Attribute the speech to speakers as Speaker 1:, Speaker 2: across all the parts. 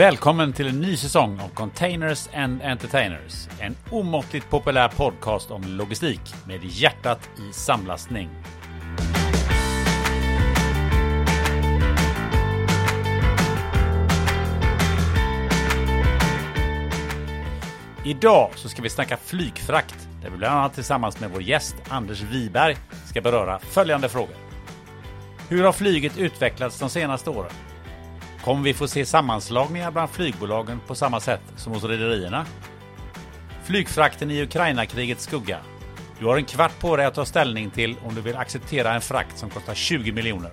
Speaker 1: Välkommen till en ny säsong av Containers and Entertainers. En omåttligt populär podcast om logistik med hjärtat i samlastning. Idag så ska vi snacka flygfrakt där vi bland annat tillsammans med vår gäst Anders Wiberg ska beröra följande frågor. Hur har flyget utvecklats de senaste åren? Kommer vi få se sammanslagningar bland flygbolagen på samma sätt som hos rederierna? Flygfrakten i Ukraina-krigets skugga. Du har en kvart på dig att ta ställning till om du vill acceptera en frakt som kostar 20 miljoner.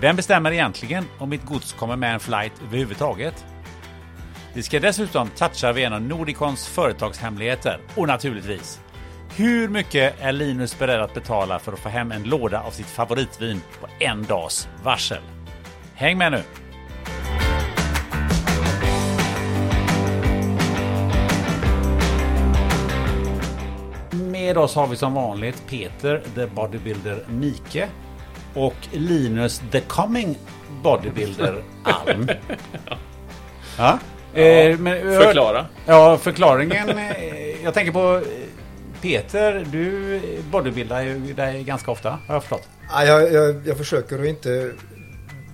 Speaker 1: Vem bestämmer egentligen om mitt gods kommer med en flight överhuvudtaget? Vi ska dessutom toucha vid en av Nordicons företagshemligheter och naturligtvis hur mycket är Linus beredd att betala för att få hem en låda av sitt favoritvin på en dags varsel? Häng med nu! Med oss har vi som vanligt Peter, the bodybuilder Mike och Linus, the coming bodybuilder Alm. ja.
Speaker 2: Eh, men, Förklara.
Speaker 1: Ja, förklaringen. eh, Jag tänker på eh, Peter, du bodybuildar ju dig ganska ofta har jag förstått.
Speaker 3: Ja, jag, jag, jag försöker att inte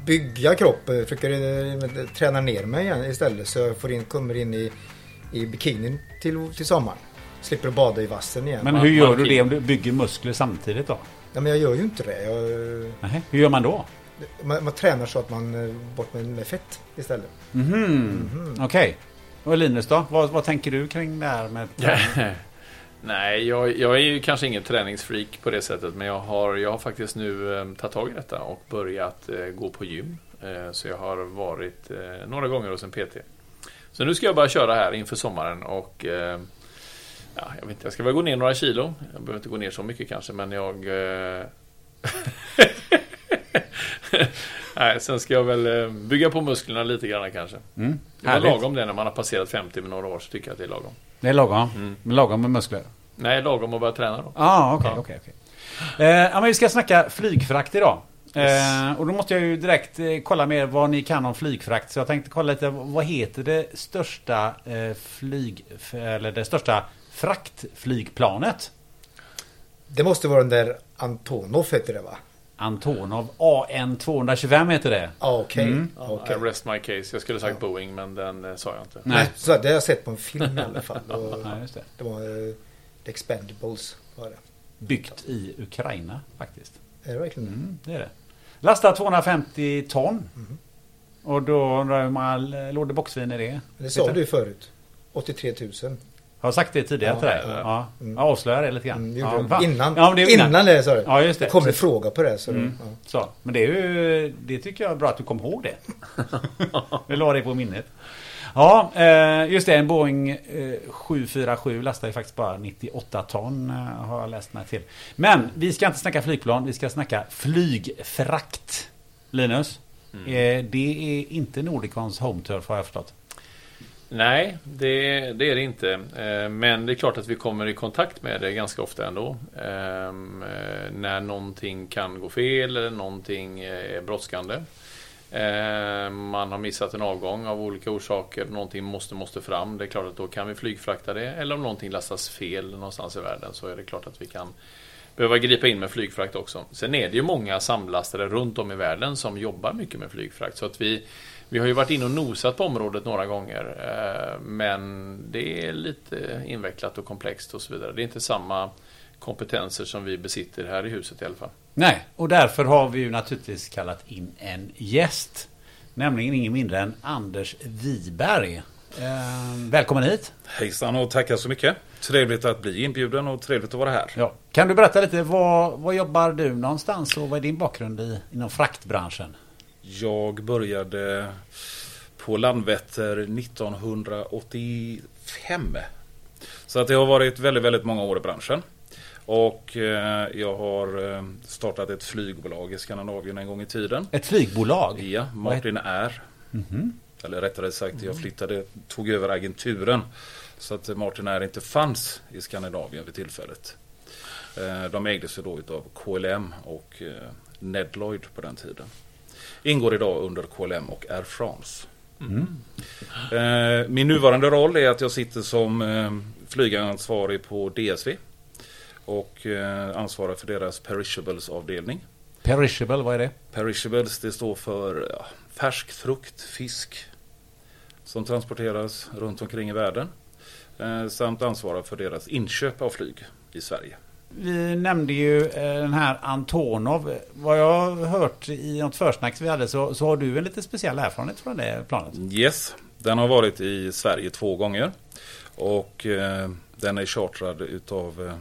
Speaker 3: bygga kroppen. Jag försöker eh, träna ner mig igen istället så jag får in, kommer in i, i bikinin till, till sommaren. Slipper bada i vassen igen.
Speaker 1: Men hur gör du det om du bygger muskler samtidigt då?
Speaker 3: Ja, men jag gör ju inte det. Jag,
Speaker 1: Nej, hur gör man då?
Speaker 3: man, man tränar så att man eh, bort med, med fett istället.
Speaker 1: Mhm, Okej. Och Linus då? Vad, vad tänker du kring det här med?
Speaker 2: Nej, jag, jag är ju kanske ingen träningsfreak på det sättet. Men jag har, jag har faktiskt nu eh, tagit tag i detta och börjat eh, gå på gym. Eh, så jag har varit eh, några gånger hos en PT. Så nu ska jag bara köra här inför sommaren och eh, ja, jag vet inte, jag ska väl gå ner några kilo. Jag behöver inte gå ner så mycket kanske, men jag... Eh, Nej, sen ska jag väl eh, bygga på musklerna lite grann kanske.
Speaker 1: Mm,
Speaker 2: Det
Speaker 1: härligt.
Speaker 2: lagom det när man har passerat 50 med några år så tycker jag att det är lagom.
Speaker 1: Det är lagom.
Speaker 2: Mm.
Speaker 1: Men Lagom med muskler.
Speaker 2: Nej, lagom att börja träna då.
Speaker 1: Ah, okej,
Speaker 2: Ja.
Speaker 1: okej, okej. Eh, ja, men vi ska snacka flygfrakt idag. Eh, och då måste jag ju direkt eh, kolla med vad ni kan om flygfrakt. Så jag tänkte kolla lite, vad heter det största eh, flyg... Eller det största fraktflygplanet?
Speaker 3: Det måste vara den där Antonov heter det va?
Speaker 1: Antonov AN 225 heter det.
Speaker 3: Ja, okej.
Speaker 1: Mm.
Speaker 3: Ja, okej.
Speaker 2: I rest my case. Jag skulle sagt Boeing, men den eh, sa jag inte.
Speaker 3: Nej, så det har jag sett på en film i alla fall. Och
Speaker 1: Ja, just det.
Speaker 3: det var uh, The Expendables var det.
Speaker 1: Byggt i Ukraina faktiskt.
Speaker 3: Är det verkligen?
Speaker 1: Mm, det är det. Lastar 250 ton.
Speaker 3: Mhm.
Speaker 1: Och då undrar jag hur många lådor boxvin är det?
Speaker 3: Det sa du förut. 83 000.
Speaker 1: Har jag sagt det tidigare
Speaker 3: Ja,
Speaker 1: till dig?
Speaker 3: ja. Mm.
Speaker 1: Jag avslöjar det lite grann.
Speaker 3: Mm,
Speaker 1: ja,
Speaker 3: innan,
Speaker 1: Ja, det
Speaker 3: innan.
Speaker 1: innan.
Speaker 3: det sa du.
Speaker 1: Ja, just det.
Speaker 3: Det kom en
Speaker 1: Så-
Speaker 3: fråga på det. Så
Speaker 1: Mm.
Speaker 3: ja.
Speaker 1: Så, men det är ju... Det tycker jag är bra att du kom ihåg det. Vi la det på minnet. Ja, eh, just det. En Boeing eh, 747 lastar ju faktiskt bara 98 ton. eh, Har jag läst mig till. Men vi ska inte snacka flygplan. Vi ska snacka flygfrakt. Linus.
Speaker 2: Mm.
Speaker 1: Eh, det är inte Nordicons home turf har jag förstått.
Speaker 2: Nej, det, det är det inte. Eh, men det är klart att vi kommer i kontakt med det ganska ofta ändå. Ehm, eh, när någonting kan gå fel eller någonting eh, är brådskande. Ehm, man har missat en avgång av olika orsaker. Någonting måste, måste fram. Det är klart att då kan vi flygfrakta det. Eller om någonting lastas fel någonstans i världen så är det klart att vi kan behöva gripa in med flygfrakt också. Sen är det ju många samlastare runt om i världen som jobbar mycket med flygfrakt. Så att vi, vi har ju varit inne och nosat på området några gånger. eh, Men det är lite invecklat och komplext och så vidare. Det är inte samma kompetenser som vi besitter här i huset i alla fall.
Speaker 1: Nej, och därför har vi ju naturligtvis kallat in en gäst. Nämligen ingen mindre än Anders Wiberg. Eh, välkommen hit.
Speaker 4: Hejsan och tackar så mycket. Trevligt att bli inbjuden och trevligt att vara här.
Speaker 1: Ja. Kan du berätta lite, vad, vad jobbar du någonstans och vad är din bakgrund i, inom fraktbranschen?
Speaker 4: Jag började på Landvetter 1985. Så att det har varit väldigt, väldigt många år i branschen. Och eh, jag har eh, startat ett flygbolag i Skandinavien en gång i tiden.
Speaker 1: Ett flygbolag?
Speaker 4: Ja, Martin R. Eller rättare sagt, jag flyttade, tog över agenturen. Så att Martin R inte fanns i Skandinavien vid tillfället. Eh, De ägdes ju då utav KLM och eh, Ned Lloyd på den tiden. Ingår idag under KLM och Air France. Eh, Min nuvarande roll är att jag sitter som eh, flygansvarig på DSV och eh, ansvarar för deras perishables avdelning.
Speaker 1: Perishable, vad är det?
Speaker 4: Perishables det står för ja, färsk frukt, fisk som transporteras runt omkring i världen. Eh, samt ansvarar för deras inköp av flyg i Sverige.
Speaker 1: Vi nämnde ju eh, den här Antonov. Vad jag har hört i något försnack vi hade så, så har du en lite speciell erfarenhet från det planet.
Speaker 4: Yes, den har varit i Sverige två gånger. Och eh, den är chartrad utav eh,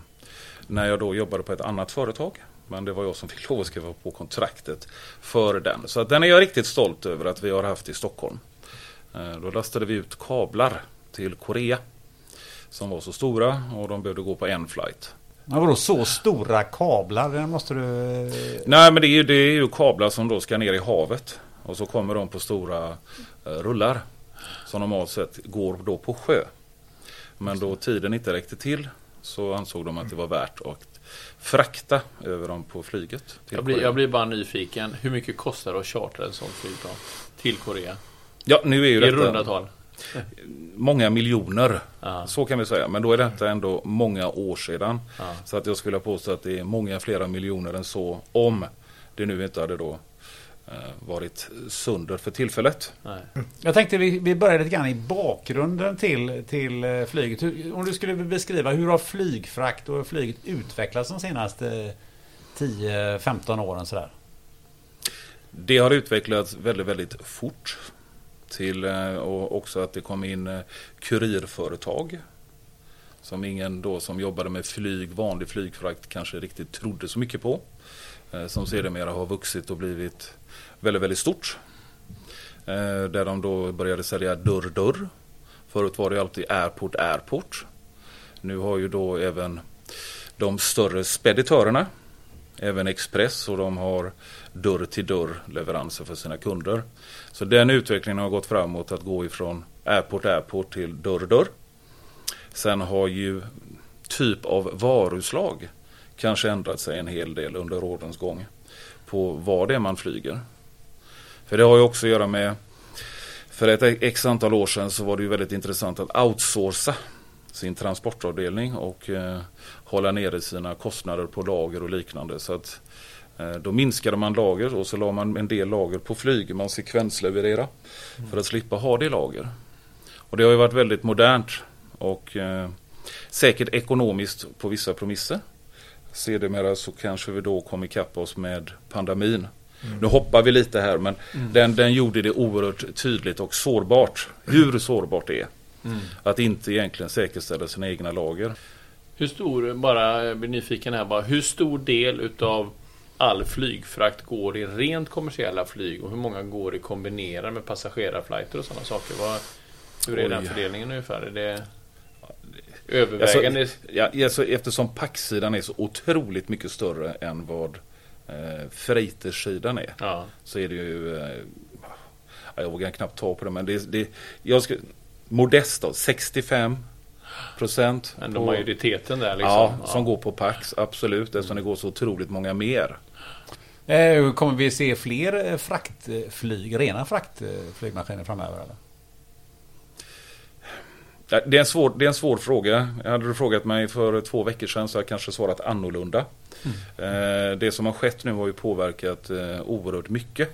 Speaker 4: när jag då jobbade på ett annat företag. Men det var jag som fick lov att skriva på kontraktet för den. Så att den är jag riktigt stolt över att vi har haft i Stockholm. Eh, då lastade vi ut kablar till Korea. Som var så stora och de behövde gå på en flight.
Speaker 1: Men vadå så stora kablar? Måste du...
Speaker 4: Nej men det är, ju, det är ju kablar som då ska ner i havet. Och så kommer de på stora eh, rullar. Som normalt sett går då på sjö. Men då tiden inte räckte till så ansåg de att det var värt att frakta över dem på flyget. Till
Speaker 2: Jag blir,
Speaker 4: Korea.
Speaker 2: jag blir bara nyfiken. Hur mycket kostar det att chartra ett sånt flygplan? Till Korea?
Speaker 4: Ja, nu är ju
Speaker 2: I runda
Speaker 4: detta
Speaker 2: tal?
Speaker 4: Många miljoner.
Speaker 2: Ja.
Speaker 4: Så kan vi säga. Men då är detta ändå många år sedan.
Speaker 2: Ja.
Speaker 4: Så att jag skulle påstå att det är många flera miljoner än så. Om det nu inte hade då eh, varit sönder för tillfället.
Speaker 2: Nej.
Speaker 1: Jag tänkte vi, vi börjar lite grann i bakgrunden till, till eh, flyget. Hur, om du skulle beskriva hur har flygfrakt och flyget utvecklats de senaste 10-15 åren sådär?
Speaker 4: Det har utvecklats väldigt, väldigt fort. Till, eh, och också att det kom in eh, kurirföretag. Som ingen då som jobbade med flyg, vanlig flygfrakt kanske riktigt trodde så mycket på. Eh, som sedermera har vuxit och blivit väldigt, väldigt stort. Där de då började sälja dörr, dörr. Förut var det alltid airport, airport. Nu har ju då även de större speditörerna även Express och de har dörr till dörr leveranser för sina kunder. Så den utvecklingen har gått framåt att gå ifrån airport airport till dörr dörr. Sen har ju typ av varuslag kanske ändrat sig en hel del under årens gång på vad det är man flyger. För det har ju också att göra med för ett x antal år sedan så var det ju väldigt intressant att outsourca sin transportavdelning och eh, hålla nere sina kostnader på lager och liknande. Så att då minskade man lager och så la man en del lager på flyg. Man sekvensleverera för att slippa ha det lager. Och det har ju varit väldigt modernt och eh, säkert ekonomiskt på vissa premisser. Sedermera så kanske vi då kom ikapp oss med pandemin. Nu hoppar vi lite här men den, den gjorde det oerhört tydligt och sårbart. Hur sårbart det är. Att inte egentligen säkerställa sina egna lager.
Speaker 2: Hur stor, bara jag blir nyfiken här bara, hur stor del utav all flygfrakt går i rent kommersiella flyg och hur många går i kombinerad med passagerarflighter och sådana saker? Vad, hur är
Speaker 4: Oj.
Speaker 2: den fördelningen ungefär? Är det övervägande?
Speaker 4: Alltså, ja, alltså, eftersom packsidan är så otroligt mycket större än vad eh, freightersidan är.
Speaker 2: ja.
Speaker 4: Så är det ju... Eh, ja, jag vågar knappt ta på det men det, det jag ska, Modest då, 65 procent.
Speaker 2: Ändå majoriteten där liksom.
Speaker 4: Ja, som går på Pax, absolut. Eftersom det går så otroligt många mer.
Speaker 1: Eh, kommer vi se fler eh, fraktflyg, rena fraktflygmaskiner framöver? Eller?
Speaker 4: Ja, Det är, en svår, det är en svår fråga. Hade du frågat mig för två veckor sedan så hade jag kanske svarat annorlunda. Eh, Det som har skett nu har ju påverkat oerhört mycket.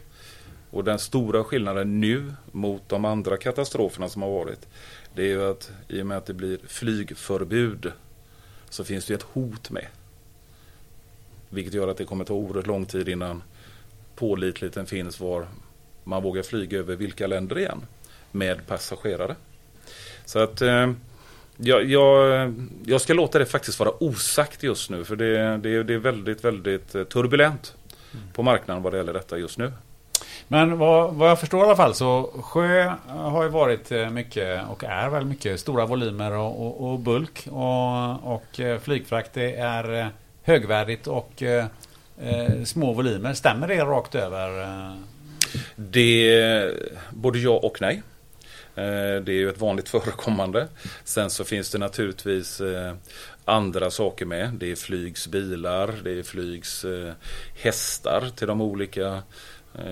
Speaker 4: Och den stora skillnaden nu mot de andra katastroferna som har varit. Det är ju att i och med att det blir flygförbud så finns det ett hot med. Vilket gör att det kommer ta oerhört lång tid innan pålitligheten finns var man vågar flyga över vilka länder igen. Med passagerare. Så att eh, jag, jag, jag ska låta det faktiskt vara osagt just nu. För det, det, det är väldigt, väldigt turbulent turbulent på marknaden vad det gäller detta just nu.
Speaker 1: Men vad, vad jag förstår i alla fall så sjö har ju varit eh, mycket och är väl mycket stora volymer och, och, och bulk. Och, och eh, flygfrakt det är eh, högvärdigt och eh, små volymer. Stämmer det rakt över?
Speaker 4: Det både ja och nej. Det är ju ett vanligt förekommande. Sen så finns det naturligtvis andra saker med. Det är flygs bilar, det är flygs hästar till de olika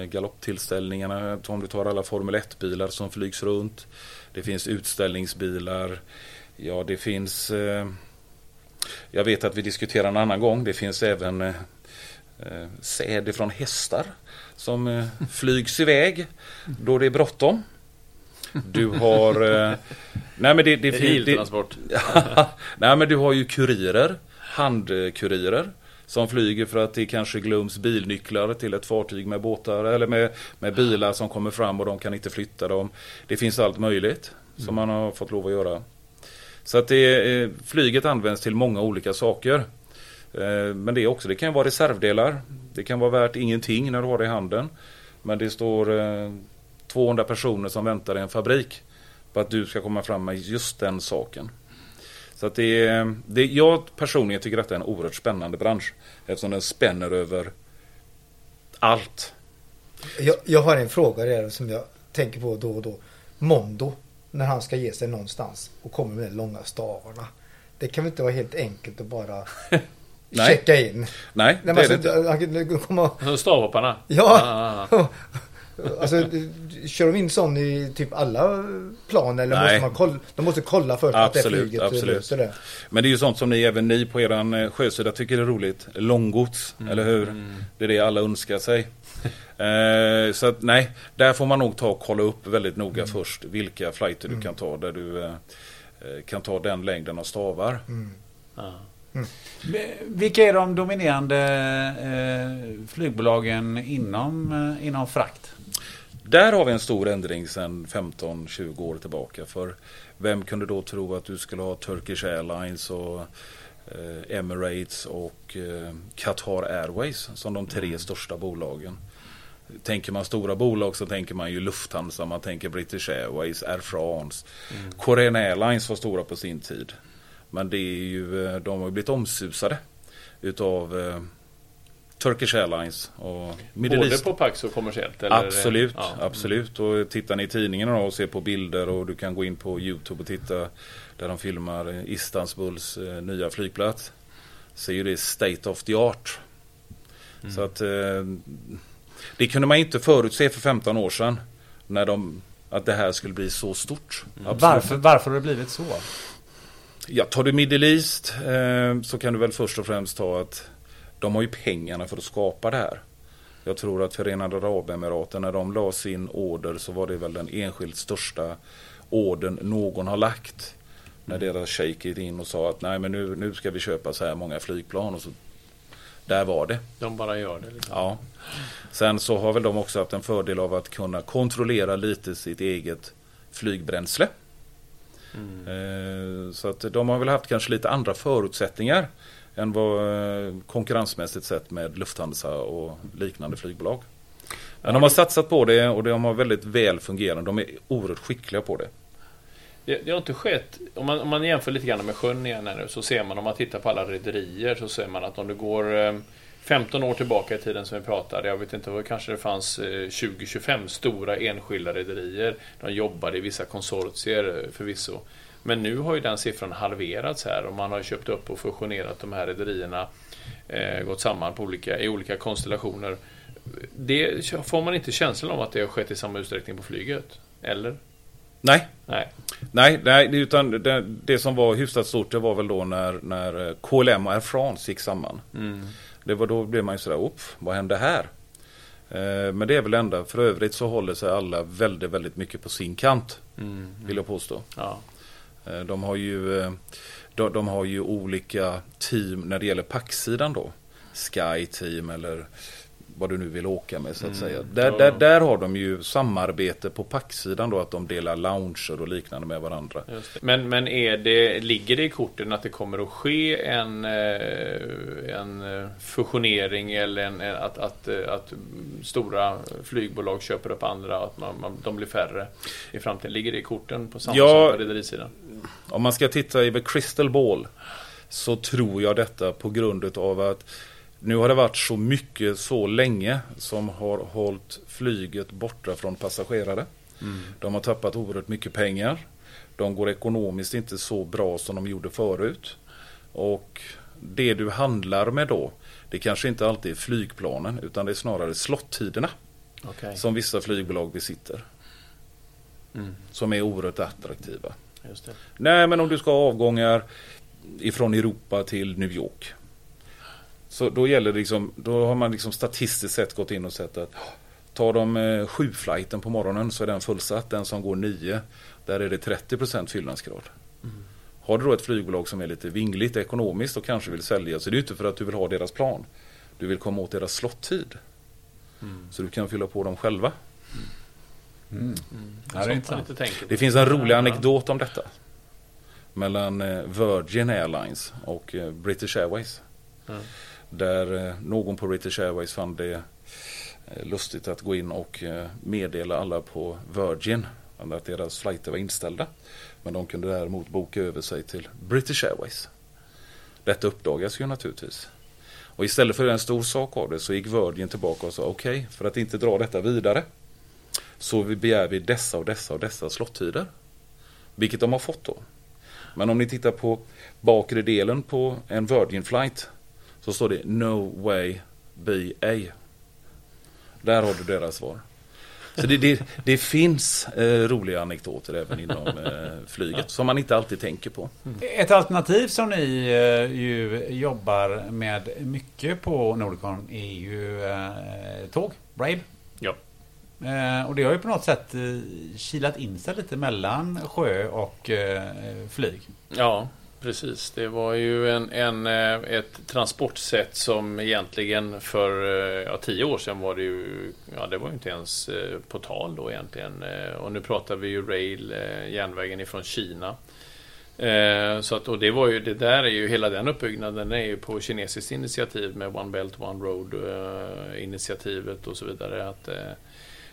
Speaker 4: galopptillställningarna, om du tar alla Formel 1-bilar som flygs runt. Det finns utställningsbilar. Ja, det finns... Eh, jag vet att vi diskuterar en annan gång. Det finns även eh, eh säd från hästar som eh, flygs iväg då det är bråttom. Du har... Eh, nej men det... det,
Speaker 2: det, det
Speaker 4: nej men du har ju kurirer, handkurirer som flyger för att det kanske glöms bilnycklar till ett fartyg med båtar eller med, med bilar som kommer fram och de kan inte flytta dem. Det finns allt möjligt som man har fått lov att göra. Så att det, eh, flyget används till många olika saker. Eh, men det, är också, det kan vara reservdelar. Det kan vara värt ingenting när du har det i handen. Men det står eh, 200 personer som väntar i en fabrik på att du ska komma fram med just den saken. Så att det, är, det, jag personligen tycker att det är en oerhört spännande bransch. Eftersom den spänner över allt.
Speaker 3: Jag, jag har en fråga där som jag tänker på då och då. Mondo, när han ska ge sig någonstans och kommer med de långa stavarna. Det kan väl inte vara helt enkelt att bara checka in?
Speaker 4: Nej, det
Speaker 3: är det inte.
Speaker 2: Stavhopparna?
Speaker 3: Ja. Ah. ah, ah. Alltså, kör de in sån i typ alla plan eller måste man kolla? De måste kolla först absolut, att det flyget absolut. löser det.
Speaker 4: Men det är ju sånt som ni, även ni på eran eh, sjösida tycker är roligt. Långgods, mm. eller hur? Mm. Det är det alla önskar sig. eh, så att, nej, där får man nog ta och kolla upp väldigt noga mm. först vilka flighter du mm. kan ta där du eh, eh, kan ta den längden av stavar. Mm.
Speaker 1: Mm. Vilka är de dominerande eh, flygbolagen inom, eh, inom frakt?
Speaker 4: Där har vi en stor ändring sedan 15-20 år tillbaka. För vem kunde då tro att du skulle ha Turkish Airlines och eh, Emirates och eh, Qatar Airways som de tre mm. största bolagen. Tänker man stora bolag så tänker man ju Lufthansa, man tänker British Airways, Air France. Mm. Korean Airlines var stora på sin tid. Men det är ju, eh, de har blivit omsusade utav eh, Turkish Airlines och
Speaker 2: Middle Både East. på Pax och kommersiellt?
Speaker 4: Eller? Absolut, ja. absolut. Och tittar ni i tidningen och ser på bilder och du kan gå in på Youtube och titta där de filmar Istanbuls eh, nya flygplats. Så är ju det state of the art. Mm. Så att eh, det kunde man inte förutse för 15 år sedan. När de, att det här skulle bli så stort.
Speaker 1: Mm. Varför, varför har det blivit så?
Speaker 4: Ja, tar du Middle East eh, så kan du väl först och främst ta att de har ju pengarna för att skapa det här. Jag tror att Förenade Arabemiraten när de la sin order så var det väl den enskilt största ordern någon har lagt. När mm. deras shejk gick in och sa att nej men nu, nu ska vi köpa så här många flygplan. Och så, där var det.
Speaker 2: De bara gör det. Liksom.
Speaker 4: Ja. Sen så har väl de också haft en fördel av att kunna kontrollera lite sitt eget flygbränsle. Mm. Eh, så att de har väl haft kanske lite andra förutsättningar än vad eh, konkurrensmässigt sett med Lufthansa och liknande flygbolag. Men de har satsat på det och de har väldigt väl fungerande. De är oerhört skickliga på det.
Speaker 2: Det, det har inte skett, om man, om man jämför lite grann med sjön igen här nu så ser man om man tittar på alla rederier så ser man att om du går eh, 15 år tillbaka i tiden som vi pratade, jag vet inte, kanske det fanns eh, 20-25 stora enskilda rederier. De jobbade i vissa konsortier förvisso. Men nu har ju den siffran halverats här och man har köpt upp och fusionerat de här rederierna. Eh, gått samman på olika, i olika konstellationer. Det får man inte känslan av att det har skett i samma utsträckning på flyget? Eller?
Speaker 4: Nej. Nej. Nej, nej utan det, det, som var hyfsat stort det var väl då när, när KLM och Air France gick samman. Mm. Det var då blev man ju sådär, upp, vad hände här? Eh, men det är väl enda, för övrigt så håller sig alla väldigt, väldigt mycket på sin kant. Mm. Vill jag påstå. Ja. Eh, de har ju, eh, de, de har ju olika team när det gäller packsidan då. Sky Team eller vad du nu vill åka med så att mm, säga. Där, där, där har de ju samarbete på packsidan då att de delar lounger och liknande med varandra.
Speaker 2: Men, men är det, ligger det i korten att det kommer att ske en, eh, en fusionering eller en, att, att, att stora flygbolag köper upp andra och att man, man, de blir färre i framtiden? Ligger det i korten på samma ja, på rederisidan?
Speaker 4: Om man ska titta i Crystal Ball så tror jag detta på grund av att nu har det varit så mycket så länge som har hållit flyget borta från passagerare. Mm. De har tappat oerhört mycket pengar. De går ekonomiskt inte så bra som de gjorde förut. Och det du handlar med då, det kanske inte alltid är flygplanen utan det är snarare slottiderna.
Speaker 2: Okej.
Speaker 4: som vissa flygbolag besitter.
Speaker 2: Mm.
Speaker 4: Som är oerhört attraktiva. Nej, men om du ska ha avgångar ifrån Europa till New York. Så då gäller det liksom, då har man liksom statistiskt sett gått in och sett att tar de eh, sju flighten på morgonen så är den fullsatt. Den som går nio, där är det 30% fyllnadsgrad. Har du då ett flygbolag som är lite vingligt ekonomiskt och kanske vill sälja så är det ju inte för att du vill ha deras plan. Du vill komma åt deras slottid. Så du kan fylla på dem själva.
Speaker 1: Mm.
Speaker 2: Mm.
Speaker 1: Ja, det är.
Speaker 4: Det finns en rolig anekdot om detta. Mellan eh, Virgin Airlines och eh, British Airways. Där eh, någon på British Airways fann det eh, lustigt att gå in och eh, meddela alla på Virgin att deras flighter var inställda. Men de kunde däremot boka över sig till British Airways. Detta uppdagas ju naturligtvis. Och istället för en stor sak av det så gick Virgin tillbaka och sa okej, för att inte dra detta vidare så vi begär vi dessa och dessa och dessa slottider. Vilket de har fått då. Men om ni tittar på bakre delen på en Virgin flight så står det No way BA. Där har du deras svar. Så det, det, det finns eh, roliga anekdoter även inom eh, flyget som man inte alltid tänker på.
Speaker 1: Ett alternativ som ni eh, ju jobbar med mycket på Nordicon är ju eh, tåg, rail.
Speaker 2: Ja.
Speaker 1: Eh, och det har ju på något sätt eh, kilat in sig lite mellan sjö och eh, flyg.
Speaker 2: Ja, precis. Det var ju en, en, eh, ett transportsätt som egentligen för eh, ja, tio år sedan var det ju, ja det var ju inte ens eh, på tal då egentligen. Eh, och nu pratar vi ju rail, järnvägen ifrån Kina. Så att, och det var ju, det där är ju, hela den uppbyggnaden är ju på kinesiskt initiativ med One Belt One Road initiativet och så vidare. Att, eh,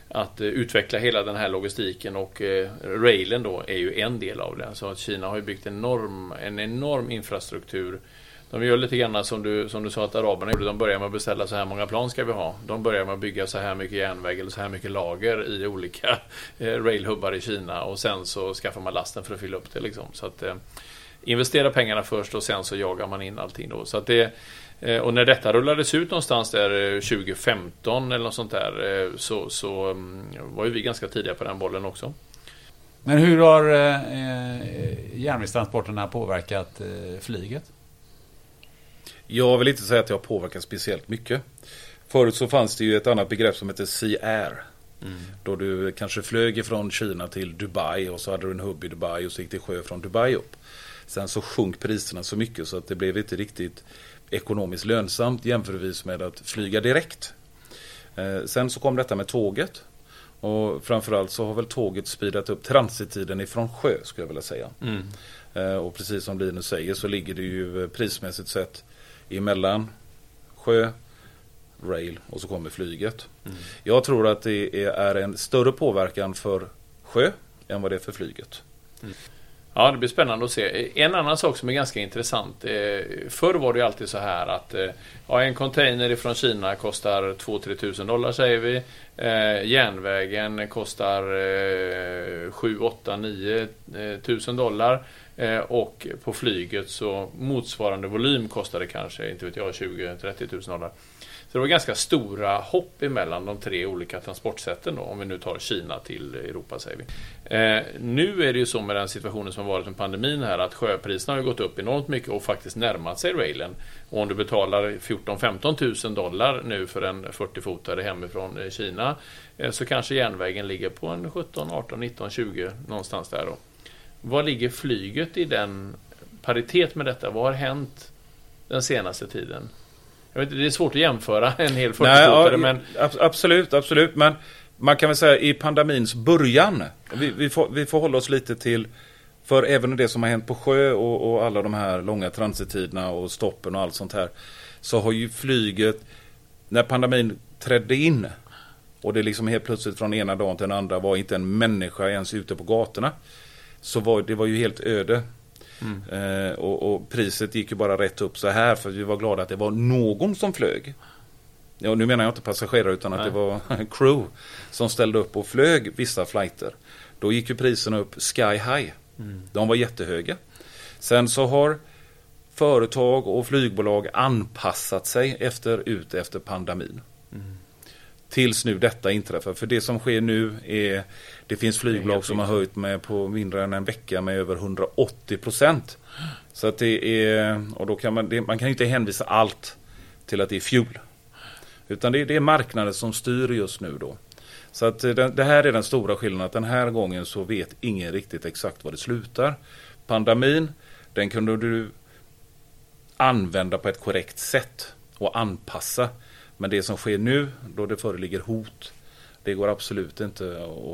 Speaker 2: att eh, utveckla hela den här logistiken och eh, railen då är ju en del av det. Så att Kina har ju byggt enorm, en enorm infrastruktur. De gör lite grann som du, som du sa att araberna gjorde. De börjar med att beställa så här många plan ska vi ha. De börjar med att bygga så här mycket järnväg eller så här mycket lager i olika eh, railhubbar i Kina och sen så skaffar man lasten för att fylla upp det liksom. Så att eh, investera pengarna först och sen så jagar man in allting då. Så att det, och när detta rullades ut någonstans där eh, 2015 eller något sånt där eh, så, så mm, var ju vi ganska tidiga på den bollen också.
Speaker 1: Men hur har eh, eh, järnvägstransporterna påverkat eh, flyget?
Speaker 4: Jag vill inte säga att det har påverkat speciellt mycket. Förut så fanns det ju ett annat begrepp som heter Sea Air. Då du kanske flög ifrån Kina till Dubai och så hade du en hubb i Dubai och så gick det sjö från Dubai upp. Sen så sjönk priserna så mycket så att det blev inte riktigt ekonomiskt lönsamt jämförvis med att flyga direkt. Eh, sen så kom detta med tåget. Och framförallt så har väl tåget speedat upp transittiden ifrån sjö skulle jag vilja säga. Eh, och precis som Linus säger så ligger det ju eh, prismässigt sett emellan sjö, rail och så kommer flyget. Jag tror att det är- en större påverkan för sjö än vad det är för flyget.
Speaker 2: Ja, det blir spännande att se. En annan sak som är ganska intressant. Eh, förr var det ju alltid så här att eh, ja, en container ifrån Kina kostar 2-3 tusen dollar säger vi. Eh, järnvägen kostar 7, 8, 9 tusen dollar. Och på flyget så motsvarande volym kostar det kanske, inte vet jag, 20-30 tusen dollar. Så det var ganska stora hopp emellan de tre olika transportsätten då, om vi nu tar Kina till Europa säger vi. Eh, nu är det ju så med den situationen som har varit med pandemin här att sjöpriserna har gått upp enormt mycket och faktiskt närmat sig railen. Och om du betalar 14-15 000 dollar nu för en 40-fotare hemifrån eh, Kina eh, så kanske järnvägen ligger på en 17, 18, 19, 20 någonstans där då. Vad ligger flyget i den paritet med detta? Vad har hänt den senaste tiden? Jag vet, det är svårt att jämföra en hel 40-fotare
Speaker 4: ja,
Speaker 2: men
Speaker 4: ab- Absolut, absolut. Men man kan väl säga i pandemins början. Vi, vi, får, vi får hålla oss lite till för även det som har hänt på sjö och, och alla de här långa transittiderna och stoppen och allt sånt här. Så har ju flyget, när pandemin trädde in och det liksom helt plötsligt från ena dagen till den andra var inte en människa ens ute på gatorna. Så var det var ju helt öde. Eh, och, och priset gick ju bara rätt upp så här för vi var glada att det var någon som flög. Ja, nu menar jag inte passagerare utan att
Speaker 2: Nej.
Speaker 4: det var crew som ställde upp och flög vissa flighter. Då gick ju priserna upp sky high. De var jättehöga. Sen så har företag och flygbolag anpassat sig efter, ut efter pandemin. Tills nu detta inträffar. För det som sker nu är Det finns flygbolag som har höjt med på mindre än en vecka med över 180 procent. Så att det är och då kan man, det, man kan inte hänvisa allt till att det är fuel. Utan det, det är marknaden som styr just nu då. Så att eh, det, det här är den stora skillnaden. Att den här gången så vet ingen riktigt exakt var det slutar. Pandemin, den kunde du använda på ett korrekt sätt och anpassa. Men det som sker nu då det föreligger hot det går absolut inte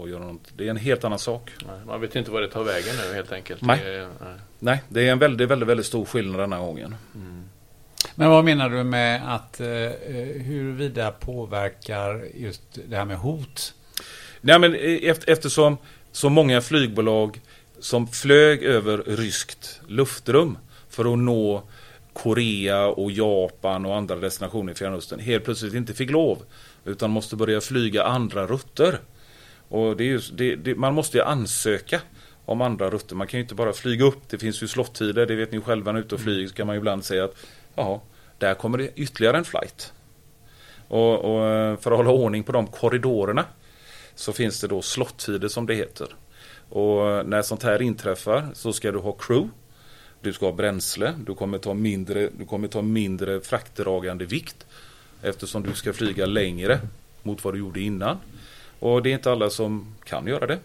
Speaker 4: att göra något. Det är en helt annan sak.
Speaker 2: Nej, man vet inte vad det tar vägen nu helt enkelt.
Speaker 4: Nej,
Speaker 2: det är, nej.
Speaker 4: nej det är en väldigt, väldigt, väldigt stor skillnad denna gången.
Speaker 2: Mm.
Speaker 1: Men vad menar du med att eh, huruvida påverkar just det här med hot?
Speaker 4: Nej, men efter, eftersom så många flygbolag som flög över ryskt luftrum för att nå Korea och Japan och andra destinationer i Fjärran Östern helt plötsligt inte fick lov. Utan måste börja flyga andra rutter. Och det är just, det, det, man måste ju ansöka om andra rutter. Man kan ju inte bara flyga upp. Det finns ju slottider, det vet ni själva när ute och flyger. Så kan man ju ibland säga att ja, där kommer det ytterligare en flight. Och, och eh, för att hålla ordning på de korridorerna så finns det då slottider som det heter. Och eh, när sånt här inträffar så ska du ha crew. Du ska ha bränsle. Du kommer ta mindre, du kommer ta mindre fraktdragande vikt. Eftersom du ska flyga längre mot vad du gjorde innan. Och det är inte alla som kan göra det.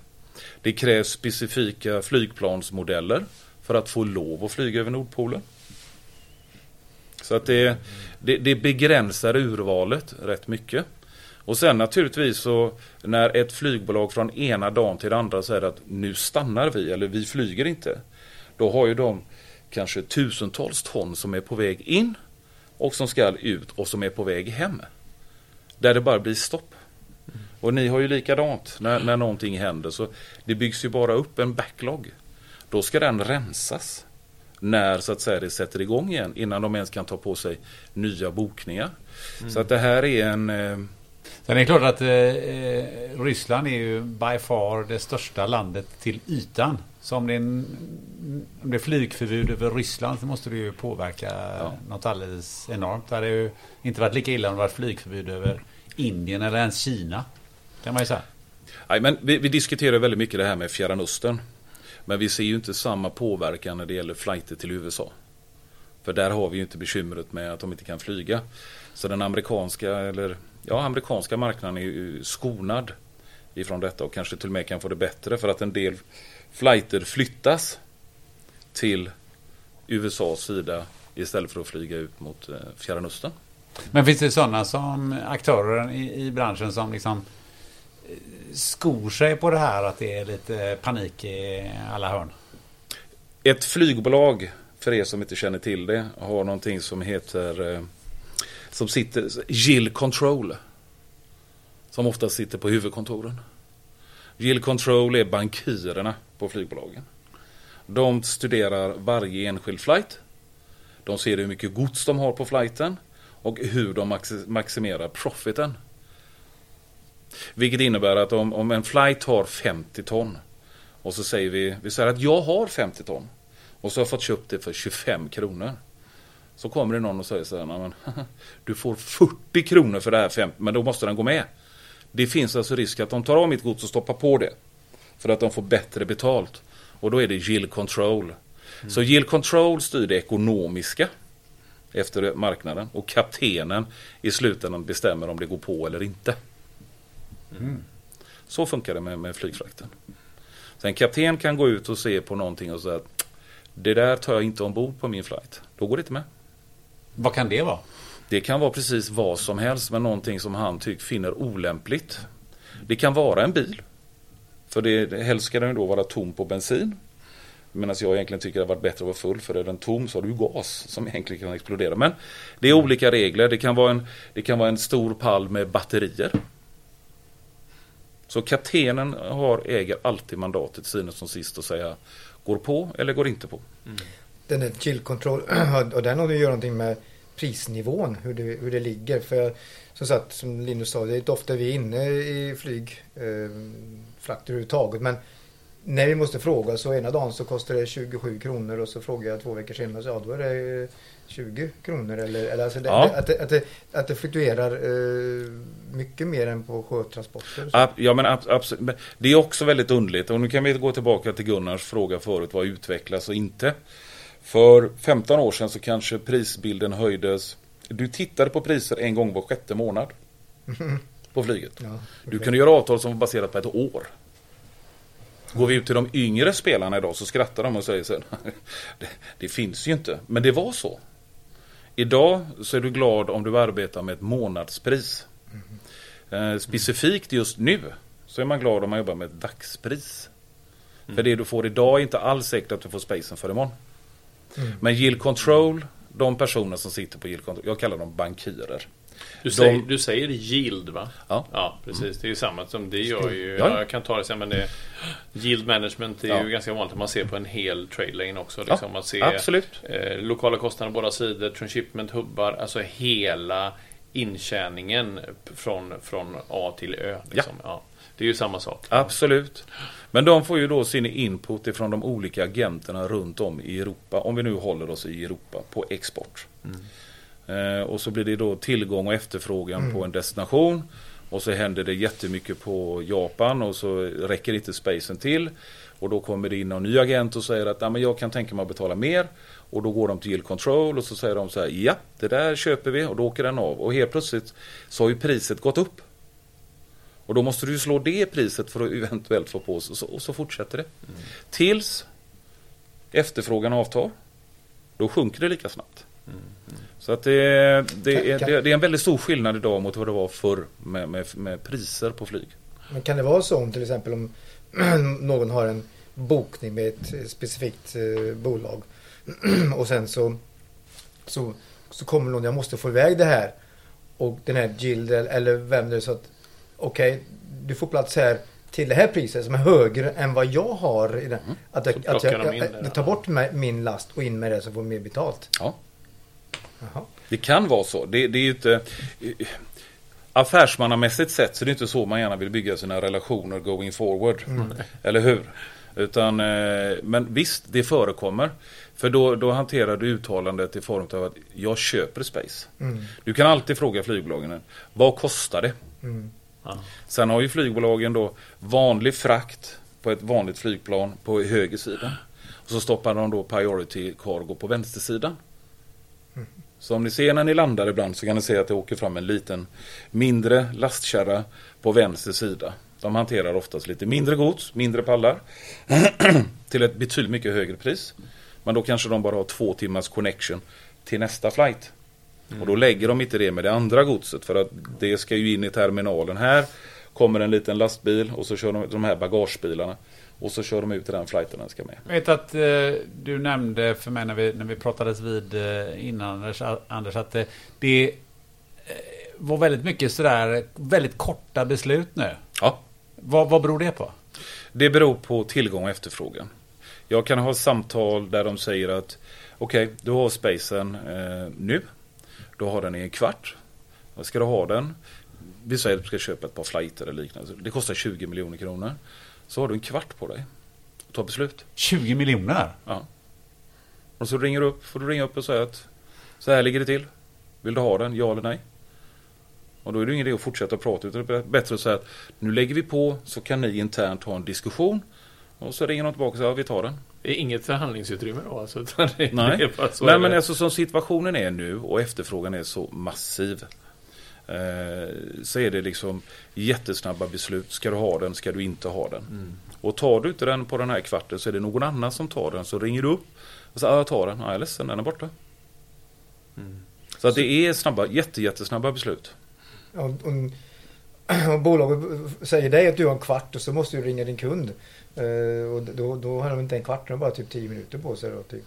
Speaker 4: Det krävs specifika flygplansmodeller för att få lov att flyga över Nordpolen. Så att det, det, det begränsar urvalet rätt mycket. Och sen naturligtvis så när ett flygbolag från ena dagen till den andra säger att nu stannar vi eller vi flyger inte. Då har ju de kanske tusentals ton som är på väg in och som ska ut och som är på väg hem. Där det bara blir stopp. Och ni har ju likadant när, när någonting händer så det byggs ju bara upp en backlog. Då ska den rensas när så att säga det sätter igång igen innan de ens kan ta på sig nya bokningar. Mm. Så att det här är en eh,
Speaker 1: Sen är det klart att eh, eh, Ryssland är ju by far det största landet till ytan. Så om det är, en, om det är flygförbud över Ryssland så måste det ju påverka ja. något alldeles enormt. Det hade ju inte varit lika illa om det varit flygförbud över Indien eller ens Kina. Kan man ju säga.
Speaker 4: Nej, men vi, vi diskuterar väldigt mycket det här med Fjärran Östern. Men vi ser ju inte samma påverkan när det gäller flighter till USA. För där har vi ju inte bekymret med att de inte kan flyga. Så den amerikanska eller ja, amerikanska marknaden är ju skonad ifrån detta och kanske till och med kan få det bättre för att en del flighter flyttas till USAs sida istället för att flyga ut mot eh, Fjärran Östern.
Speaker 1: Men finns det sådana som aktörer i, i branschen som liksom eh, skor sig på det här att det är lite panik i alla hörn?
Speaker 4: Ett flygbolag, för er som inte känner till det, har någonting som heter eh, som sitter, Jill Control. Som ofta sitter på huvudkontoren. Jill Control är bankirerna på flygbolagen. De studerar varje enskild flight. De ser hur mycket gods de har på flighten och hur de maximerar profiten. Vilket innebär att om, om en flight har 50 ton och så säger vi, vi säger att jag har 50 ton och så har jag fått köpt det för 25 kronor. Så kommer det någon och säger så här, men, du får 40 kronor för det här 50, men då måste den gå med. Det finns alltså risk att de tar av mitt gods och stoppar på det. För att de får bättre betalt. Och då är det yield control. Mm. Så yield control styr det ekonomiska efter marknaden. Och kaptenen i slutändan bestämmer om det går på eller inte. Mm. Så funkar det med, med flygfrakten. Sen kapten kan gå ut och se på någonting och säga att det där tar jag inte ombord på min flight. Då går det inte med.
Speaker 1: Vad kan det vara?
Speaker 4: Det kan vara precis vad som helst men någonting som han tycker finner olämpligt. Det kan vara en bil. För det, helst ska den då vara tom på bensin. Medan jag egentligen tycker det varit bättre att vara full för är den tom så har du gas som egentligen kan explodera. Men det är olika regler. Det kan vara en, det kan vara en stor pall med batterier. Så kaptenen har, äger alltid mandatet syvende som sist att säga går på eller går inte på. Mm
Speaker 3: den är chill control och den har att göra någonting med prisnivån, hur det, hur det ligger. För som sagt, som Linus sa, det är inte ofta vi är inne i flyg, eh, överhuvudtaget. Men när vi måste fråga så ena dagen så kostar det 27 kronor och så frågar jag två veckor senare så ja då är det 20 kronor eller, eller alltså det,
Speaker 4: Ja.
Speaker 3: att, det, att, det, att det fluktuerar eh, mycket mer än på sjötransporter.
Speaker 4: Ja men ab- absolut. Det är också väldigt underligt. Och nu kan vi gå tillbaka till Gunnars fråga förut. Vad utvecklas och inte? För 15 år sedan så kanske prisbilden höjdes. Du tittade på priser en gång var sjätte månad. På flyget.
Speaker 3: Ja,
Speaker 4: Du kunde göra avtal som var baserat på ett år. Går vi ut till de yngre spelarna idag så skrattar de och säger så det, det finns ju inte. Men det var så. Idag så är du glad om du arbetar med ett månadspris. Eh, specifikt just nu så är man glad om man jobbar med ett dagspris. För det du får idag är inte alls säkert att du får spacen för imorgon. Men yield control, de personer som sitter på yield control, jag kallar dem bankirer.
Speaker 2: Du,
Speaker 4: De-
Speaker 2: säger, du säger yield va?
Speaker 4: Ja.
Speaker 2: Ja, precis. Det är ju samma som det gör ju.
Speaker 4: Ja.
Speaker 2: Jag kan ta det sen men det Yield management är
Speaker 4: Ja.
Speaker 2: ju ganska vanligt att man ser på en hel trade lane också. Liksom. man ser
Speaker 4: absolut.
Speaker 2: eh, lokala kostnader på båda sidor, transshipment, hubbar, alltså hela intjäningen från, från A till Ö. Liksom. Ja. Det är ju samma sak.
Speaker 4: Absolut. Men de får ju då sin input ifrån de olika agenterna runt om i Europa. Om vi nu håller oss i Europa på export. Eh, och så blir det då tillgång och efterfrågan på en destination. Och så händer det jättemycket på Japan och så räcker inte spacen till. Och då kommer det in en ny agent och säger att men jag kan tänka mig att betala mer. Och då går de till yield control och så säger de så här ja det där köper vi och då åker den av. Och helt plötsligt så har ju priset gått upp. Och då måste du slå det priset för att eventuellt få på och så, och så fortsätter det. Tills efterfrågan avtar. Då sjunker det lika snabbt. Så att det, det, är,
Speaker 3: Kan-
Speaker 4: det, det är en väldigt stor skillnad idag mot vad det var förr med, med, med priser på flyg.
Speaker 3: Men kan det vara så om till exempel om någon har en bokning med ett specifikt eh, bolag och sen så, så, så kommer någon, jag måste få iväg det här och den här Gild eller vem det är så att okej, du får plats här till det här priset som är högre än vad jag har. Den. Att, jag, att jag, jag, jag tar bort min last och in med det så får mer betalt.
Speaker 4: Ja.
Speaker 3: Jaha.
Speaker 4: Det kan vara så. Det, det är inte... Affärsmannamässigt sett så är det inte så man gärna vill bygga sina relationer going forward. Eller hur? Utan, eh, men visst, det förekommer. För då, då hanterar du uttalandet i form av att jag köper space.
Speaker 3: Mm.
Speaker 4: Du kan alltid fråga flygbolagen, vad kostar det?
Speaker 3: Mm.
Speaker 2: Ja.
Speaker 4: Sen har ju flygbolagen då vanlig frakt på ett vanligt flygplan på höger sida. Och så stoppar de då priority cargo på vänstersidan. Så om ni ser när ni landar ibland så kan ni se att det åker fram en liten mindre lastkärra på vänster sida. De hanterar oftast lite mindre gods, mindre pallar. till ett betydligt mycket högre pris. Men då kanske de bara har två timmars connection till nästa flight. Och då lägger de inte det med det andra godset för att det ska ju in i terminalen här. Kommer en liten lastbil och så kör de de här bagagebilarna. Och så kör de ut i den flighten den ska med.
Speaker 1: Jag vet att eh, du nämnde för mig när vi, när vi pratades vid eh, innan Anders, Anders att eh, det eh, var väldigt mycket sådär väldigt korta beslut nu.
Speaker 4: Ja,
Speaker 1: Vad, vad beror det på?
Speaker 4: det beror på tillgång och efterfrågan. Jag kan ha samtal där de säger att okej, du har spacen eh, nu. Du har den i en kvart. Ska du ha den? Vi säger att du ska köpa ett par flighter eller liknande. Det kostar 20 miljoner kronor. Så har du en kvart på dig. att Ta beslut.
Speaker 1: 20 miljoner?
Speaker 4: Ja. Och så ringer du upp, får du ringa upp och säga att så här ligger det till. Vill du ha den? Ja eller nej? Och då är det ingen idé att fortsätta prata utan det är bättre att säga att nu lägger vi på så kan ni internt ha en diskussion. Och så ringer de tillbaka och säger ja, vi tar den.
Speaker 2: Det är inget förhandlingsutrymme då alltså? utan Det,
Speaker 4: Nej,
Speaker 2: det är bara så
Speaker 4: Nej
Speaker 2: är
Speaker 4: men alltså som situationen är nu och efterfrågan är så massiv. Eh, så är det liksom jättesnabba beslut. Ska du ha den? Ska du inte ha den?
Speaker 2: Mm.
Speaker 4: Och tar du inte den på den här kvarten så är det någon annan som tar den. Så ringer du upp och säger ja, jag tar den. Ja, jag är ledsen, den är borta.
Speaker 2: Mm.
Speaker 4: Så att det är snabba, jätte, jättesnabba beslut.
Speaker 3: Ja, och, och bolaget säger dig att du har en kvart och så måste du ringa din kund. Eh, och då, då har de inte en kvart, de har bara typ 10 minuter på sig då, typ.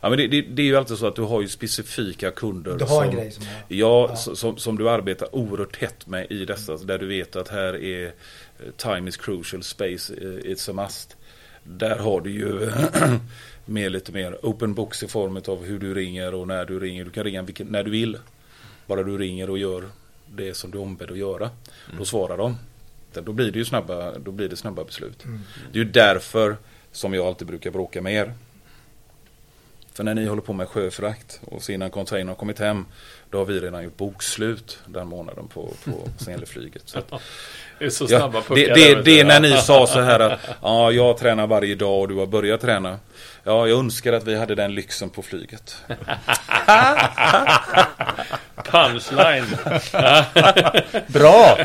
Speaker 4: Ja, men det, det, det är ju alltid så att du har ju specifika kunder.
Speaker 3: Du har en
Speaker 4: som,
Speaker 3: grej som.
Speaker 4: Ja,
Speaker 3: Ja.
Speaker 4: Som, som du arbetar oerhört tätt med i dessa. Där du vet att här är eh, time is crucial, space eh, it's a must. Där har du ju mer lite mer open books i form av hur du ringer och när du ringer. Du kan ringa vilken, när du vill. Bara du ringer och gör det som du är ombedd att göra. Då svarar de. Då blir det ju snabba, då blir det snabba beslut. Det är ju därför som jag alltid brukar bråka med er. För när ni håller på med sjöfrakt och så innan containern har kommit hem då har vi redan gjort bokslut den månaden på, på Senleflyget. Så att,
Speaker 2: Det är så
Speaker 4: ja,
Speaker 2: snabba
Speaker 4: det,
Speaker 2: puckar.
Speaker 4: det,
Speaker 2: där,
Speaker 4: det är när ni sa så här att ja, jag tränar varje dag och du har börjat träna. Ja, jag önskar att vi hade den lyxen på flyget.
Speaker 2: Punchline.
Speaker 1: Bra!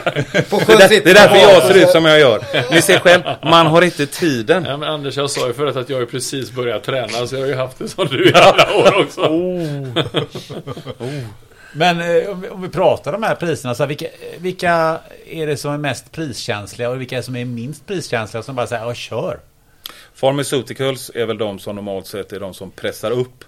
Speaker 4: Det,
Speaker 3: sitter
Speaker 4: det är därför jag ser ut som jag gör. Ni ser själv, man har inte tiden.
Speaker 2: Ja, men Anders, jag sa ju förut att jag har precis börjat träna, så jag har ju haft det som du i alla år också.
Speaker 1: Men eh, om vi, om vi pratar om de här priserna, så här, vilka, vilka är det som är mest priskänsliga och vilka är det som är minst priskänsliga som bara säger ja, kör?
Speaker 4: Pharmaceuticals är väl de som normalt sett är de som pressar upp.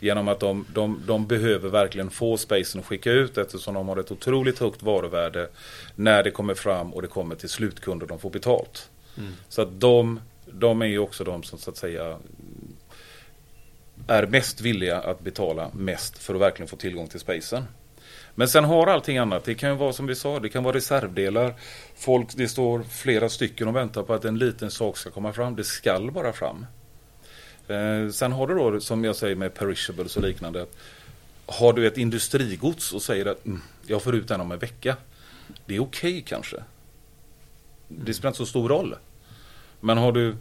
Speaker 4: Genom att de, de, de behöver verkligen få spacen att skicka ut eftersom de har ett otroligt högt varuvärde när det kommer fram och det kommer till slutkunder de får betalt. Så att de, de är ju också de som så att säga är mest villiga att betala mest för att verkligen få tillgång till spacen. Men sen har allting annat. Det kan ju vara som vi sa, det kan vara reservdelar. Folk, det står flera stycken och väntar på att en liten sak ska komma fram. Det skall bara fram. Eh, sen har du då, som jag säger med perishables och liknande. Har du ett industrigods och säger att mm, jag får ut den om en vecka. Det är okej kanske. Det spelar inte så stor roll. Men har du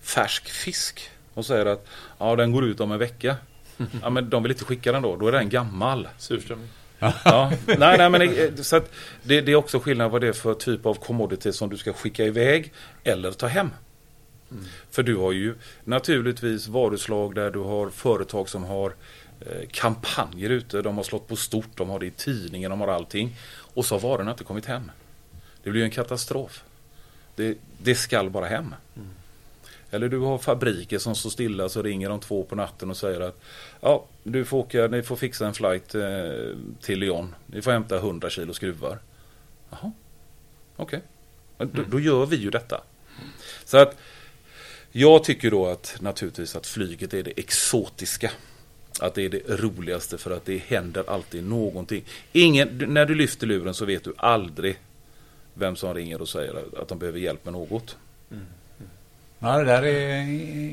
Speaker 4: färsk fisk och säger att ja, den går ut om en vecka. Ja, men de vill inte skicka den då. Då är den gammal.
Speaker 2: Surströmming.
Speaker 4: Ja, nej, nej, men det, så det, det är också skillnad vad det är för typ av commodity som du ska skicka iväg eller ta hem. För du har ju naturligtvis varuslag där du har företag som har eh, kampanjer ute. De har slått på stort, de har det i tidningen, de har allting. Och så har varorna inte kommit hem. Det blir en katastrof. Det, det skall bara hem. Eller du har fabriker som står stilla så ringer de två på natten och säger att ja, du får åka, ni får fixa en flight eh, till Lyon. Ni får hämta 100 kilo skruvar. Jaha, okej. Okay. Då, då gör vi ju detta. Så att jag tycker då att naturligtvis att flyget är det exotiska. Att det är det roligaste för att det händer alltid någonting. Ingen, när du lyfter luren så vet du aldrig vem som ringer och säger att de behöver hjälp med något. Mm.
Speaker 1: Ja, det där är
Speaker 2: Ja,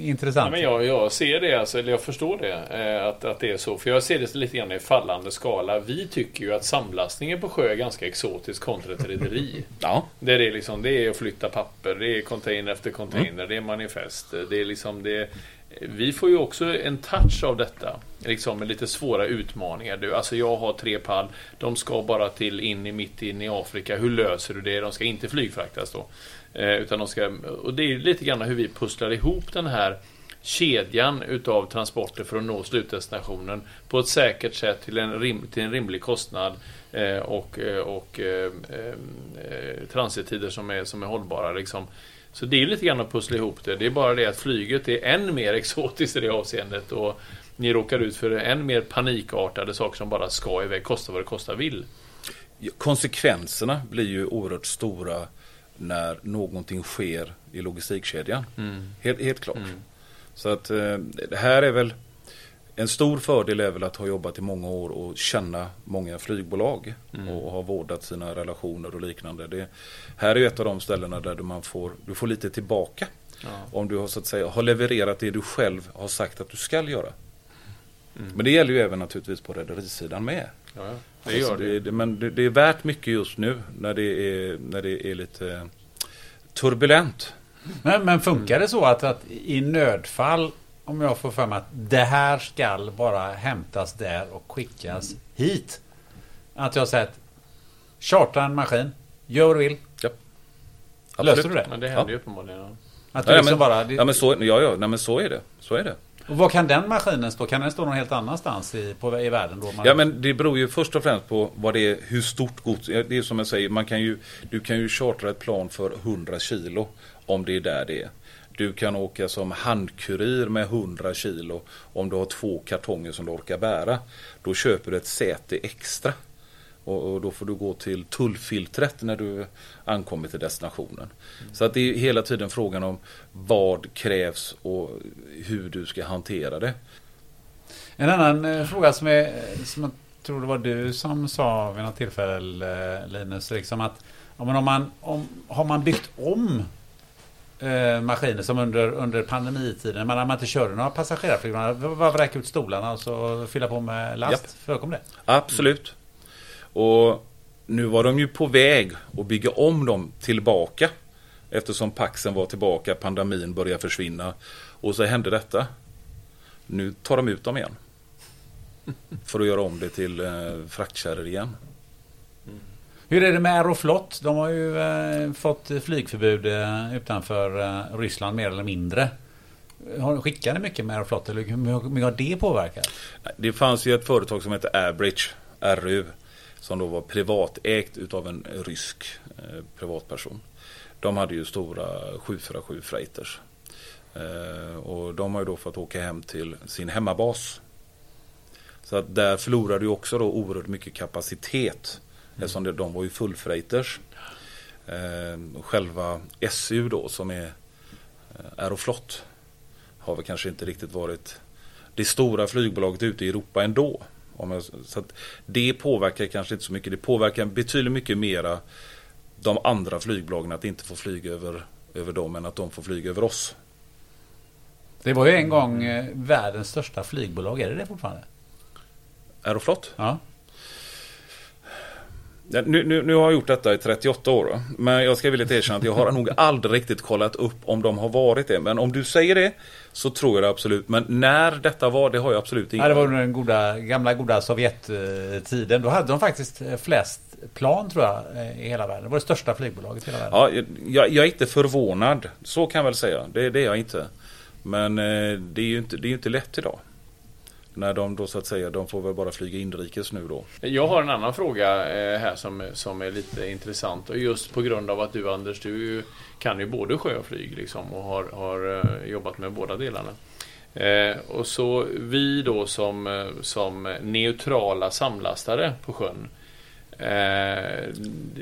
Speaker 1: intressant.
Speaker 2: men jag, jag ser det, alltså, eller jag förstår det, eh, att, att det är så. För jag ser det lite grann i fallande skala. Vi tycker ju att samlastningen på sjö är ganska exotisk kontra ett rederi.
Speaker 4: Ja,
Speaker 2: Där det är liksom, det är att flytta papper, det är container efter container, det är manifest. Det är liksom det. Vi får ju också en touch av detta. Liksom med lite svåra utmaningar. Du, alltså jag har tre pall, de ska bara till in i mitt in i Afrika. Hur löser du det? De ska inte flygfraktas då. Eh, utan de ska, och det är lite grann hur vi pusslar ihop den här kedjan utav transporter för att nå slutdestinationen på ett säkert sätt till en, rim, till en rimlig kostnad eh, och, eh, och eh, transittider som är, som är hållbara. Liksom. Så det är lite grann att pussla ihop det. Det är bara det att flyget är än mer exotiskt i det avseendet och ni råkar ut för än mer panikartade saker som bara ska iväg, kosta vad det kosta vill.
Speaker 4: konsekvenserna blir ju oerhört stora när någonting sker i logistikkedjan. Helt, helt klart. Så att eh, det här är väl en stor fördel är väl att ha jobbat i många år och känna många flygbolag och ha vårdat sina relationer och liknande. Det, här är ju ett av de ställena där du, man får, du får lite tillbaka. Om du har, så att säga, har levererat det du själv har sagt att du ska göra. Men det gäller ju även naturligtvis på rederisidan med.
Speaker 2: Ja, ja. Det gör
Speaker 4: Alltså,
Speaker 2: det.
Speaker 4: det, men det, det är värt mycket just nu när det är, när det är lite turbulent.
Speaker 1: Men, men funkar det så att, att i nödfall, om jag får för mig att det här skall bara hämtas där och skickas hit. Att jag säger att charta en maskin, gör vad du vill. Löser du det?
Speaker 2: Men det händer ju uppenbarligen. Ja.
Speaker 1: Att du
Speaker 4: Ja,
Speaker 1: liksom
Speaker 4: men,
Speaker 1: bara,
Speaker 4: ja, men så, ja, ja, nej, men så är det. Så är det
Speaker 1: och var kan den maskinen stå? Kan den stå någon helt annanstans i, på, i världen då? Man,
Speaker 4: Ja men det beror ju först och främst på vad det är, hur stort gods. Det är som jag säger, man kan ju, du kan ju chartra ett plan för 100 kilo om det är där det är. Du kan åka som handkurir med 100 kilo om du har två kartonger som du orkar bära. Då köper du ett säte extra. Och, och då får du gå till tullfiltret när du ankommer till destinationen. Så att det är hela tiden frågan om vad krävs och hur du ska hantera det.
Speaker 1: En annan eh, fråga som, är, som jag tror det var du som sa vid något tillfälle eh, Linus, liksom att, om man, om, har man byggt om eh, maskiner som under, under pandemitiden, när man inte körde några passagerarflyg, man bara vräka ut stolarna och så fylla på med last.
Speaker 4: Japp.
Speaker 1: Förekom det?
Speaker 4: Absolut. Och nu var de ju på väg att bygga om dem tillbaka. Eftersom Paxen var tillbaka, pandemin började försvinna. Och så hände detta. Nu tar de ut dem igen. För att göra om det till eh, fraktkärror igen.
Speaker 1: Hur är det med Aeroflot? De har ju eh, fått flygförbud eh, utanför eh, Ryssland mer eller mindre. Har, skickar ni mycket med Aeroflot eller hur hur har det påverkat?
Speaker 4: Det fanns ju ett företag som hette Airbridge, RU, som då var privatägt utav en rysk eh, privatperson. De hade ju stora 747 freighters. Eh, och de har ju då fått åka hem till sin hemmabas. Så att där förlorade ju också då oerhört mycket kapacitet. Eftersom det, de var ju fullfreighters. Eh, själva SU då som är eh, Aeroflot har väl kanske inte riktigt varit det stora flygbolaget ute i Europa ändå. Jag, så det påverkar kanske inte så mycket. Det påverkar betydligt mycket mera de andra flygbolagen att inte få flyga över, över dem än att de får flyga över oss.
Speaker 1: Det var ju en gång eh, världens största flygbolag. Är det det fortfarande?
Speaker 4: Aeroflot?
Speaker 1: Ja.
Speaker 4: Nu, nu, nu har jag gjort detta i 38 år. då. Men jag ska villigt erkänna att jag har nog aldrig riktigt kollat upp om de har varit det. Men om du säger det så tror jag det absolut. Men när detta var, det har jag absolut
Speaker 1: Ja, det var under den goda, gamla goda Sovjettiden. Då hade de faktiskt eh, flest plan tror jag eh, i hela världen. Det var det största flygbolaget i hela världen.
Speaker 4: Ja, jag, jag är inte förvånad. Så kan jag väl säga. Det, det är jag inte. Men eh, det är ju inte, det är inte lätt idag. När de då så att säga, de får väl bara flyga inrikes nu då.
Speaker 2: Jag har en annan fråga eh, här som, som är lite intressant och just på grund av att du Anders, du kan ju både sjö och flyg liksom och har, har eh, jobbat med båda delarna. Eh, och så vi då som, eh, som neutrala samlastare på sjön. Eh,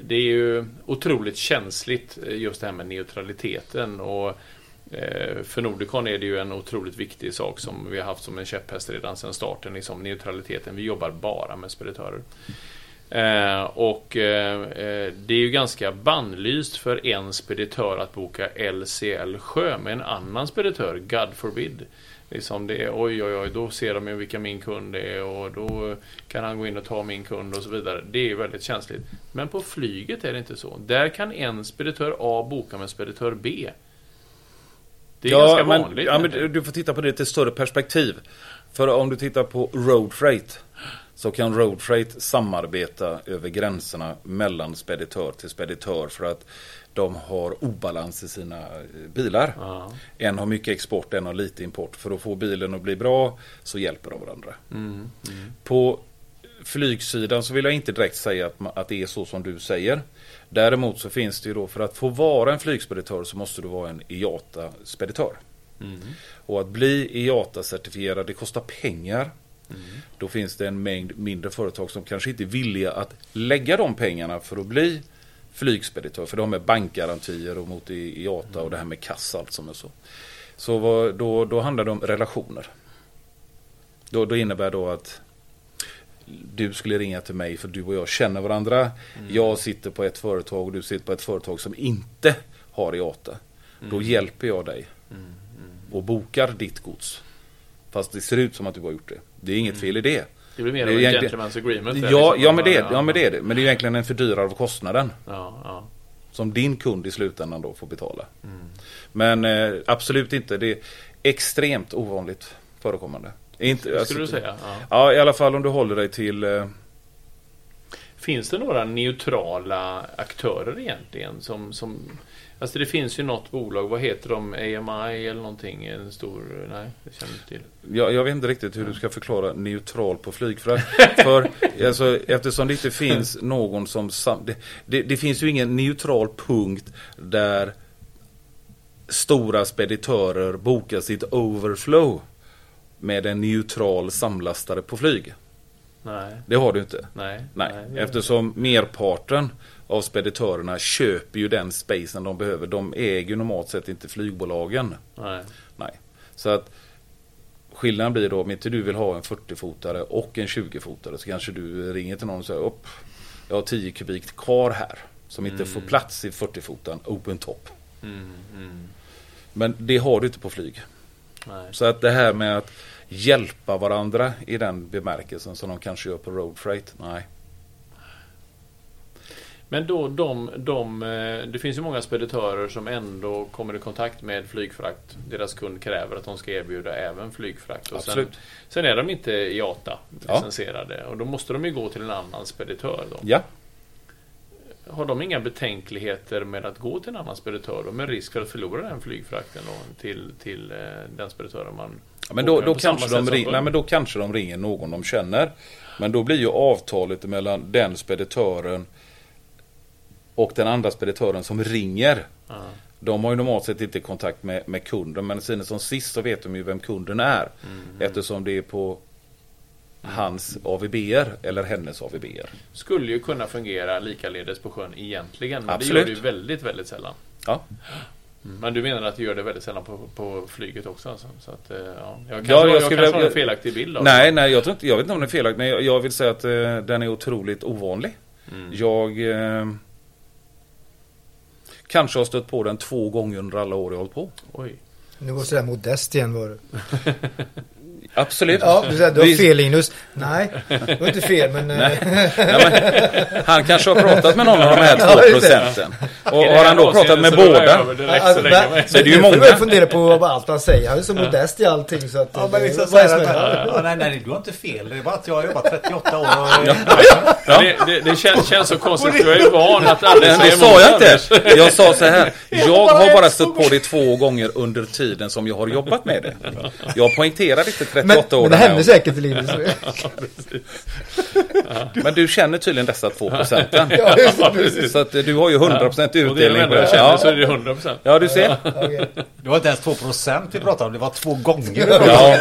Speaker 2: det är ju otroligt känsligt just det här med neutraliteten och Eh, för Nordicon är det ju en otroligt viktig sak som vi har haft som en käpphäst redan sedan starten, liksom neutraliteten. Vi jobbar bara med speditörer. Eh, och eh, eh det är ju ganska bannlyst för en speditör att boka LCL Sjö med en annan speditör, God forbid. Liksom det är, oj, oj, oj, då ser de ju vilka min kund är och då kan han gå in och ta min kund och så vidare. Det är väldigt känsligt. Men på flyget är det inte så. Där kan en speditör A boka med speditör B. Det är ganska
Speaker 4: men,
Speaker 2: vanligt.
Speaker 4: Ja, men du- får titta på det ett större perspektiv. För om du tittar på road freight så kan road freight samarbeta över gränserna mellan speditör till speditör för att de har obalans i sina eh, bilar.
Speaker 2: Ja.
Speaker 4: En har mycket export, en har lite import. För att få bilen att bli bra så hjälper de varandra.
Speaker 2: Mm,
Speaker 4: På flygsidan så vill jag inte direkt säga att, att det är så som du säger. Däremot så finns det ju då för att få vara en flygspeditör så måste du vara en IATA-speditör.
Speaker 2: mm,
Speaker 4: Och att bli IATA-certifierad det kostar pengar. Då finns det en mängd mindre företag som kanske inte är villiga att lägga de pengarna för att bli flygspeditör. För de har bankgarantier och mot IATA och det här med kassa allt som är så. Så då, då handlar det om relationer. Då, då innebär då att du skulle ringa till mig för du och jag känner varandra. Jag sitter på ett företag och du sitter på ett företag som inte har IATA. Då hjälper jag dig och bokar ditt gods. Fast det ser ut som att du har gjort det. Det är inget fel i det.
Speaker 2: Det blir mer
Speaker 4: Det
Speaker 2: av en gentleman's agreement.
Speaker 4: Ja,
Speaker 2: liksom.
Speaker 4: ja, men det, ja, men det är det. Men det är egentligen en fördyrare av kostnaden.
Speaker 2: Ja, ja.
Speaker 4: Som din kund i slutändan då får betala. Men eh, absolut inte. Det är extremt ovanligt förekommande. Inte,
Speaker 2: Skulle
Speaker 4: alltså,
Speaker 2: du säga? Ja.
Speaker 4: Ja, i alla fall om du håller dig till... Eh,
Speaker 2: Finns det några neutrala aktörer egentligen? Som, som, alltså det finns ju något bolag, vad heter de? AMI eller någonting? En stor... Nej, det känner jag inte till.
Speaker 4: jag, jag vet inte riktigt hur du ska förklara neutral på flygfrakt. För alltså, eftersom det inte finns någon som... Det, det, det finns ju ingen neutral punkt där stora speditörer bokar sitt overflow med en neutral samlastare på flyg.
Speaker 2: Nej,
Speaker 4: Det har du inte.
Speaker 2: nej.
Speaker 4: Nej, eftersom merparten av speditörerna köper ju den spacen de behöver. De äger ju normalt sett inte flygbolagen.
Speaker 2: Nej.
Speaker 4: Nej. Så att skillnaden blir då om inte du vill ha en 40-fotare och en 20-fotare så kanske du ringer till någon och säger upp. Jag har 10 kubik kvar här. Som inte får plats i 40-fotan open top. Men det har du inte på flyg.
Speaker 2: Nej.
Speaker 4: Så att det här med att hjälpa varandra i den bemärkelsen som de kanske gör på road freight. Nej.
Speaker 2: Men då de, de, eh, det finns ju många speditörer som ändå kommer i kontakt med flygfrakt. Deras kund kräver att de ska erbjuda även flygfrakt. Och sen, sen är de inte IATA
Speaker 4: Ja.
Speaker 2: och då måste de ju gå till en annan speditör. Då.
Speaker 4: Ja,
Speaker 2: Har de inga betänkligheter med att gå till en annan speditör med risk för att förlora den flygfrakten då, till, till eh, den speditören man
Speaker 4: Ja, men då, då, kanske de ring, nej, men då kanske de ringer någon de känner. Men då blir ju avtalet mellan den speditören och den andra speditören som ringer.
Speaker 2: Ja.
Speaker 4: De har ju normalt sett inte kontakt med, med kunden men sen som sist så vet de ju vem kunden är.
Speaker 2: Mm.
Speaker 4: Eftersom det är på hans AVBR eller hennes AVBR.
Speaker 2: Skulle ju kunna fungera likaledes på sjön egentligen. Men
Speaker 4: Absolut.
Speaker 2: det gör det ju väldigt, väldigt sällan.
Speaker 4: Ja.
Speaker 2: Men du menar att du gör det väldigt sällan på, på flyget också? Alltså. Så att, eh, ja. Jag kanske,
Speaker 4: Ja,
Speaker 2: har-
Speaker 4: jag
Speaker 2: jag
Speaker 4: skulle
Speaker 2: kanske har
Speaker 4: vilja-
Speaker 2: en felaktig bild av
Speaker 4: Nej, nej jag, tror inte, jag vet inte om det är felaktigt. Men jag, jag vill säga att eh, den är otroligt ovanlig.
Speaker 2: Mm.
Speaker 4: Jag eh, kanske har stött på den två gånger under alla år jag hållit på.
Speaker 2: Oj.
Speaker 3: Nu var det sådär modest igen var det.
Speaker 4: Absolut.
Speaker 3: Ja, du säger du har fel Linus. Nej, det var inte fel men... eh,
Speaker 4: Han kanske har pratat med någon av de här två procenten. Och har han då pratat med båda
Speaker 3: Alltså, men-
Speaker 4: Så är det ju många.
Speaker 3: jag fundera på vad allt han säger. Han är så modest i allting så att...
Speaker 1: Ja, men liksom så här att, ja, nej, nej, du har inte fel. Det är bara att jag har jobbat 38 år. Och,
Speaker 2: Ja. Det, det, det känns, känns så konstigt. Du är ju van att aldrig
Speaker 4: Men det
Speaker 2: säga
Speaker 4: sa jag
Speaker 2: emot
Speaker 4: inte. Jag sa så här. Jag har bara stött på det två gånger under tiden som jag har jobbat med det. Jag poängterade inte 38
Speaker 3: Men,
Speaker 4: år.
Speaker 3: men det
Speaker 4: den här
Speaker 3: hände säkert Linus.
Speaker 4: Men du känner tydligen dessa två procenten.
Speaker 3: Ja, det,
Speaker 2: Ja.
Speaker 4: Så att du har ju 100%
Speaker 2: Och det är det
Speaker 4: utdelning
Speaker 2: jag
Speaker 4: det.
Speaker 2: känner så är
Speaker 4: Ja,
Speaker 2: det 100 procent.
Speaker 4: ja du ser.
Speaker 1: Det var inte ens 2 procent vi pratade om. Det var två gånger.
Speaker 4: Ja.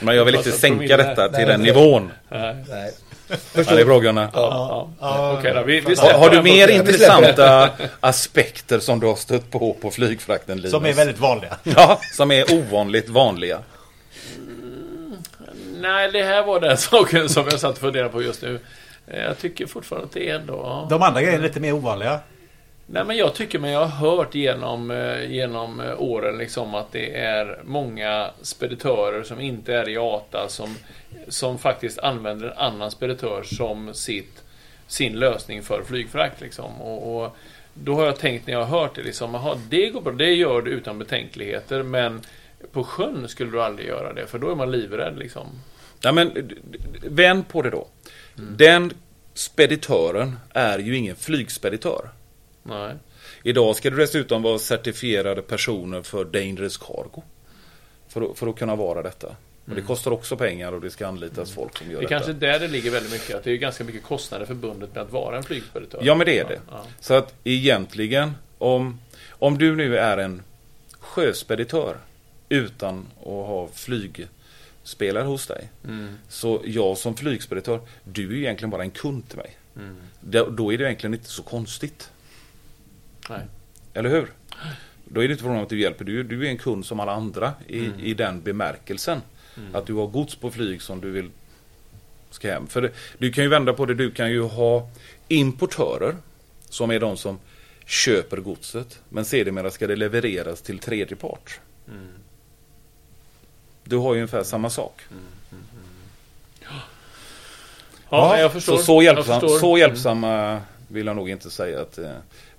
Speaker 4: Men jag vill inte sänka detta till den nivån.
Speaker 3: Nej.
Speaker 4: Ja, det är bra Gunnar.
Speaker 2: Ja, ja. Okej då, vi, vi
Speaker 4: Har, har du mer intressanta aspekter som du har stött på på flygfrakten Linus?
Speaker 1: Som är väldigt vanliga.
Speaker 4: Ja, som är ovanligt vanliga.
Speaker 2: Nej, det här var den saken som jag satt och funderade på just nu. Jag tycker fortfarande att det är ändå...
Speaker 1: De andra grejerna är lite mer ovanliga.
Speaker 2: Nej, men jag tycker mig ha hört genom, eh, genom eh, åren liksom att det är många speditörer som inte är i ATA som, som faktiskt använder en annan speditör som sitt, sin lösning för flygfrakt. Liksom. Och, och då har jag tänkt när jag har hört det, liksom, aha, det går bra, det gör du utan betänkligheter, men på sjön skulle du aldrig göra det, för då är man livrädd. Liksom.
Speaker 4: Ja, men vänd på det då. Den speditören är ju ingen flygspeditör.
Speaker 2: Nej.
Speaker 4: Idag ska du dessutom vara certifierade personer för Dangerous Cargo. För att, för att kunna vara detta. Och det kostar också pengar och det ska anlitas folk som gör
Speaker 2: Det är
Speaker 4: detta.
Speaker 2: kanske där det ligger väldigt mycket, att det är ganska mycket kostnader förbundet med att vara en flygspeditör.
Speaker 4: Ja men det är det.
Speaker 2: Ja,
Speaker 4: Så att egentligen om, om du nu är en sjöspeditör utan att ha flygspelare hos dig.
Speaker 2: Mm.
Speaker 4: Så jag som flygspeditör, du är egentligen bara en kund till mig.
Speaker 2: Mm.
Speaker 4: Då, då är det egentligen inte så konstigt.
Speaker 2: Nej.
Speaker 4: Eller hur? Då är det inte frågan om att du hjälper. Du, du är en kund som alla andra i,
Speaker 2: Mm.
Speaker 4: i den bemärkelsen. Att du har gods på flyg som du vill ska hem. För det, du kan ju vända på det. Du kan ju ha importörer som är de som köper godset. Men sedermera ska det levereras till tredje part.
Speaker 2: Mm.
Speaker 4: Du har ju ungefär samma sak.
Speaker 2: Ja, jag förstår.
Speaker 4: Så, så, hjälpsam, så hjälpsamma vill jag nog inte säga att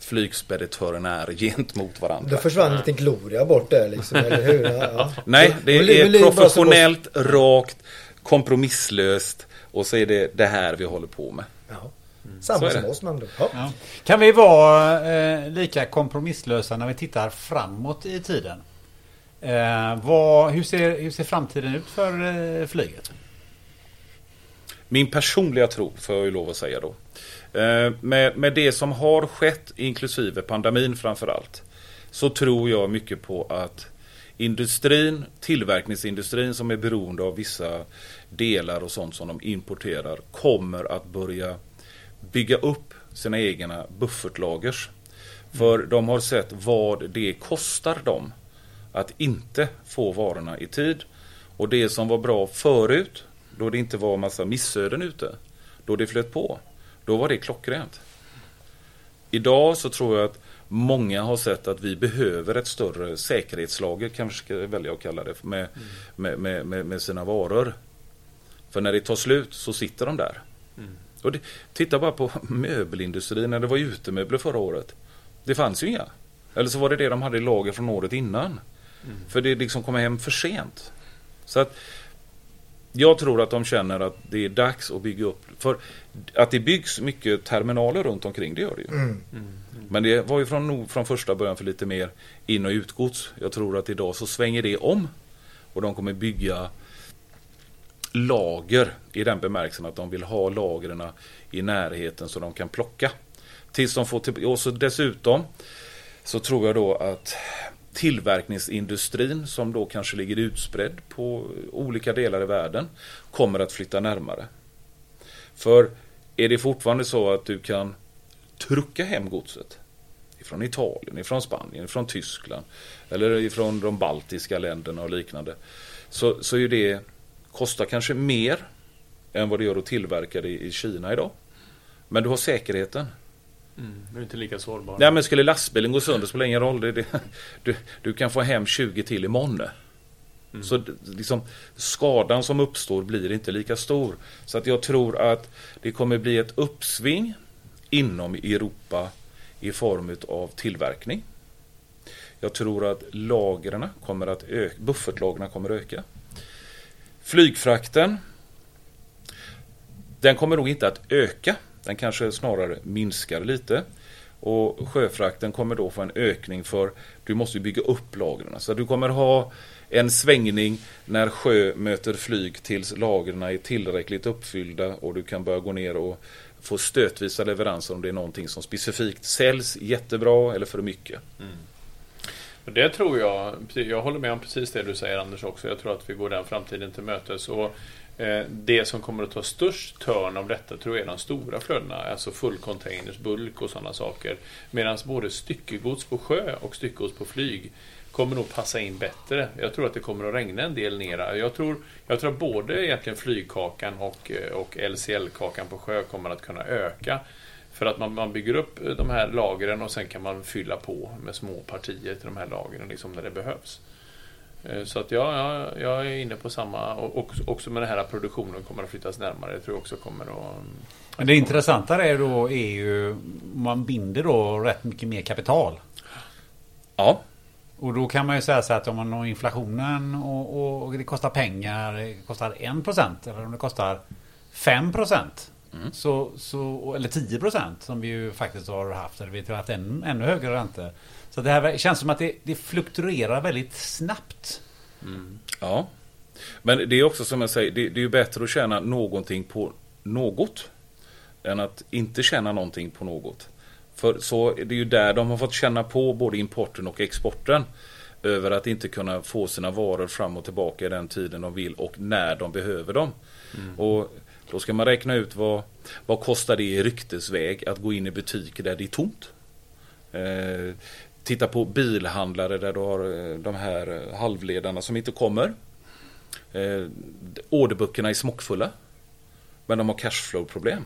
Speaker 4: flygspeditörerna är gentemot varandra.
Speaker 3: Då försvann en liten gloria bort där liksom, eller hur? Ja.
Speaker 4: Nej, det
Speaker 3: Men
Speaker 4: är
Speaker 3: men
Speaker 4: professionellt, rakt, kompromisslöst och så är det det här vi håller på med.
Speaker 3: Ja.
Speaker 4: Så
Speaker 3: Samma som oss man då. Ja.
Speaker 1: Ja. Kan vi vara eh, lika kompromisslösa när vi tittar framåt i tiden? Eh, vad, hur, ser, hur ser framtiden ut för eh, flyget?
Speaker 4: Min personliga tro, får jag ju lov att säga då. Eh, med, med det som har skett, inklusive pandemin framför allt, så tror jag mycket på att industrin, tillverkningsindustrin som är beroende av vissa delar och sånt som de importerar, kommer att börja bygga upp sina egna buffertlagers. För de har sett vad det kostar dem att inte få varorna i tid. Och det som var bra förut, då det inte var massa missöden ute, då det flöt på, då var det klockrent. idag så tror jag att många har sett att vi behöver ett större säkerhetslager, kanske ska jag välja att kalla det, med, mm. med, med, med, med, sina varor. För när det tar slut så sitter de där. Mm. Och det, titta bara på möbelindustrin när det var utemöbler förra året. Det fanns ju inga. Eller så var det det de hade i lager från året innan. Mm. För det liksom kom hem för sent. Så att jag tror att de känner att det är dags att bygga upp. För att det byggs mycket terminaler runt omkring, det gör det ju. Mm. Mm. Men det var ju från, från första början för lite mer in och utgods. Jag tror att idag så svänger det om. Och de kommer bygga lager i den bemärkelsen att de vill ha lagren i närheten så de kan plocka. Tills de får till, och så dessutom så tror jag då att tillverkningsindustrin som då kanske ligger utspridd på olika delar i världen kommer att flytta närmare. För är det fortfarande så att du kan trucka hem godset ifrån Italien, ifrån Spanien, ifrån Tyskland eller ifrån de baltiska länderna och liknande så, så är det kostar kanske mer än vad det gör att tillverka det i Kina idag. Men du har säkerheten.
Speaker 2: Mm, du är inte lika sårbar.
Speaker 4: Nej men skulle lastbilen gå sönder spelar ingen roll. Det, det, du, du kan få hem 20 till imorgon. Mm. Så liksom, skadan som uppstår blir inte lika stor. Så att jag tror att det kommer bli ett uppsving inom Europa i form av tillverkning. Jag tror att lagren kommer att öka, buffertlagren kommer att öka. Flygfrakten den kommer nog inte att öka den kanske snarare minskar lite. Och sjöfrakten kommer då få en ökning för du måste bygga upp lagren. Så du kommer ha en svängning när sjö möter flyg tills lagren är tillräckligt uppfyllda och du kan börja gå ner och få stötvisa leveranser om det är någonting som specifikt säljs jättebra eller för mycket. Mm.
Speaker 2: Det tror jag, jag håller med om precis det du säger Anders också. Jag tror att vi går den framtiden till mötes. Och Eh, det som kommer att ta störst törn av detta tror jag är de stora flödena, alltså fullcontainers, bulk och sådana saker. Medan både styckegods på sjö och styckegods på flyg kommer nog passa in bättre. Jag tror att det kommer att regna en del nera. Jag tror, jag tror att både egentligen flygkakan och, eh, och LCL-kakan på sjö kommer att kunna öka. För att man, man bygger upp de här lagren och sen kan man fylla på med små partier till de här lagren liksom när det behövs. Eh, så att ja, ja, jag är inne på samma och också med den här produktionen kommer att flyttas närmare. Jag tror också kommer att...
Speaker 1: Men det intressanta är då är ju man binder då rätt mycket mer kapital.
Speaker 4: Ja.
Speaker 1: Och då kan man ju säga så att om man har inflationen och, och det kostar pengar, det kostar 1% eller om det kostar 5% mm. så, så, eller 10% som vi ju faktiskt har haft, eller vi har haft ännu, ännu högre räntor. Så det här känns som att det, det fluktuerar väldigt snabbt.
Speaker 4: Mm. Ja. Men det är också som jag säger, det, det är ju bättre att tjäna någonting på något. Än att inte tjäna någonting på något. För så det är ju där de har fått känna på både importen och exporten. Över att inte kunna få sina varor fram och tillbaka i den tiden de vill och när de behöver dem. Mm. Och då ska man räkna ut vad, vad kostar det i ryktesväg att gå in i butiker där det är tomt. Eh, Titta på bilhandlare där du har eh, de här eh, halvledarna som inte kommer. Eh, orderböckerna är smockfulla. Men de har cashflow-problem.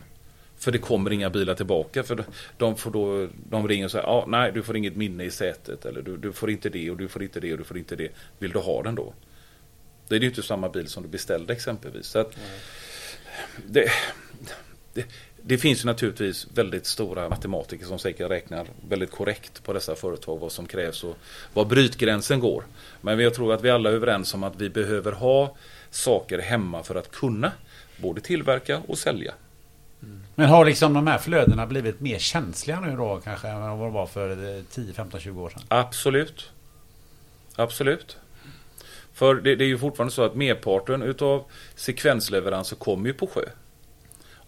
Speaker 4: För det kommer inga bilar tillbaka. För de, får då, de ringer och säger ah, nej du får inget minne i sätet. Eller du, du, får inte det och du får inte det och du får inte det. Vill du ha den då? Det är ju inte samma bil som du beställde exempelvis. Så att, det, det, det finns naturligtvis väldigt stora matematiker som säkert räknar väldigt korrekt på dessa företag vad som krävs och var brytgränsen går. Men jag tror att vi alla är överens om att vi behöver ha saker hemma för att kunna både tillverka och sälja.
Speaker 1: Mm. Men har liksom de här flödena blivit mer känsliga nu då kanske än vad de var för 10, 15, 20 år sedan?
Speaker 4: Absolut. Absolut. För det, det är ju fortfarande så att merparten utav sekvensleveranser kommer ju på sjö.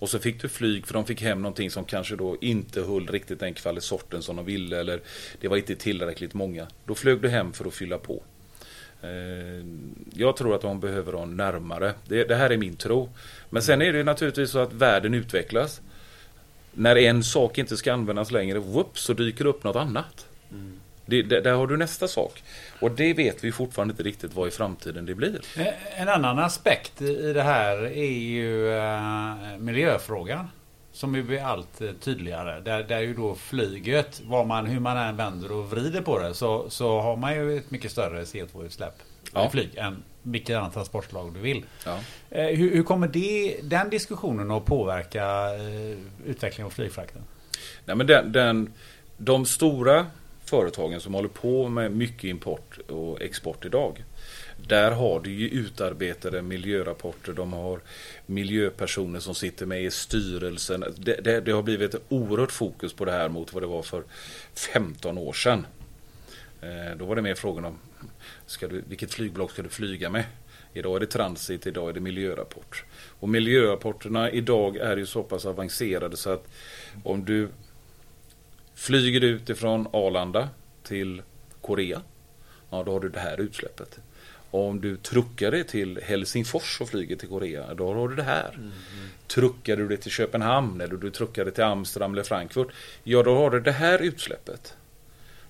Speaker 4: Och så fick du flyg för de fick hem någonting som kanske då inte höll riktigt den kvalitetssorten som de ville eller det var inte tillräckligt många. Då flög du hem för att fylla på. Eh, jag tror att de behöver ha närmare. Det, det här är min tro. Men sen är det naturligtvis så att världen utvecklas. När en sak inte ska användas längre, whoop, så dyker det upp något annat. Mm. Det, det, där har du nästa sak. Och det vet vi fortfarande inte riktigt vad i framtiden det blir.
Speaker 1: En annan aspekt i det här är ju uh, miljöfrågan. som ju blir allt eh, tydligare. Där, där ju då flyget, vad man, hur man än vänder och vrider på det, så, så har man ju ett mycket större CO2-utsläpp
Speaker 4: Ja.
Speaker 1: i flyg än vilket annat transportslag du vill.
Speaker 4: Ja.
Speaker 1: Eh, hur, hur kommer det, den diskussionen att påverka eh, utvecklingen av flygfrakten?
Speaker 4: Nej, men den, den, de stora företagen som håller på med mycket import och export idag. Där har du ju utarbetade miljörapporter. De har miljöpersoner som sitter med i styrelsen. Det, det, det har blivit ett oerhört fokus på det här mot vad det var för 15 år sedan. Eh, då var det mer frågan om ska du, vilket flygbolag ska du flyga med? Idag är det transit, idag är det miljörapport. Och miljörapporterna idag är ju så pass avancerade så att om du flyger utifrån Arlanda till Korea, ja då har du det här utsläppet. Om du truckar det till Helsingfors och flyger till Korea, då har du det här. Truckar du det till Köpenhamn eller du truckar det till Amsterdam eller Frankfurt, ja då har du det här utsläppet.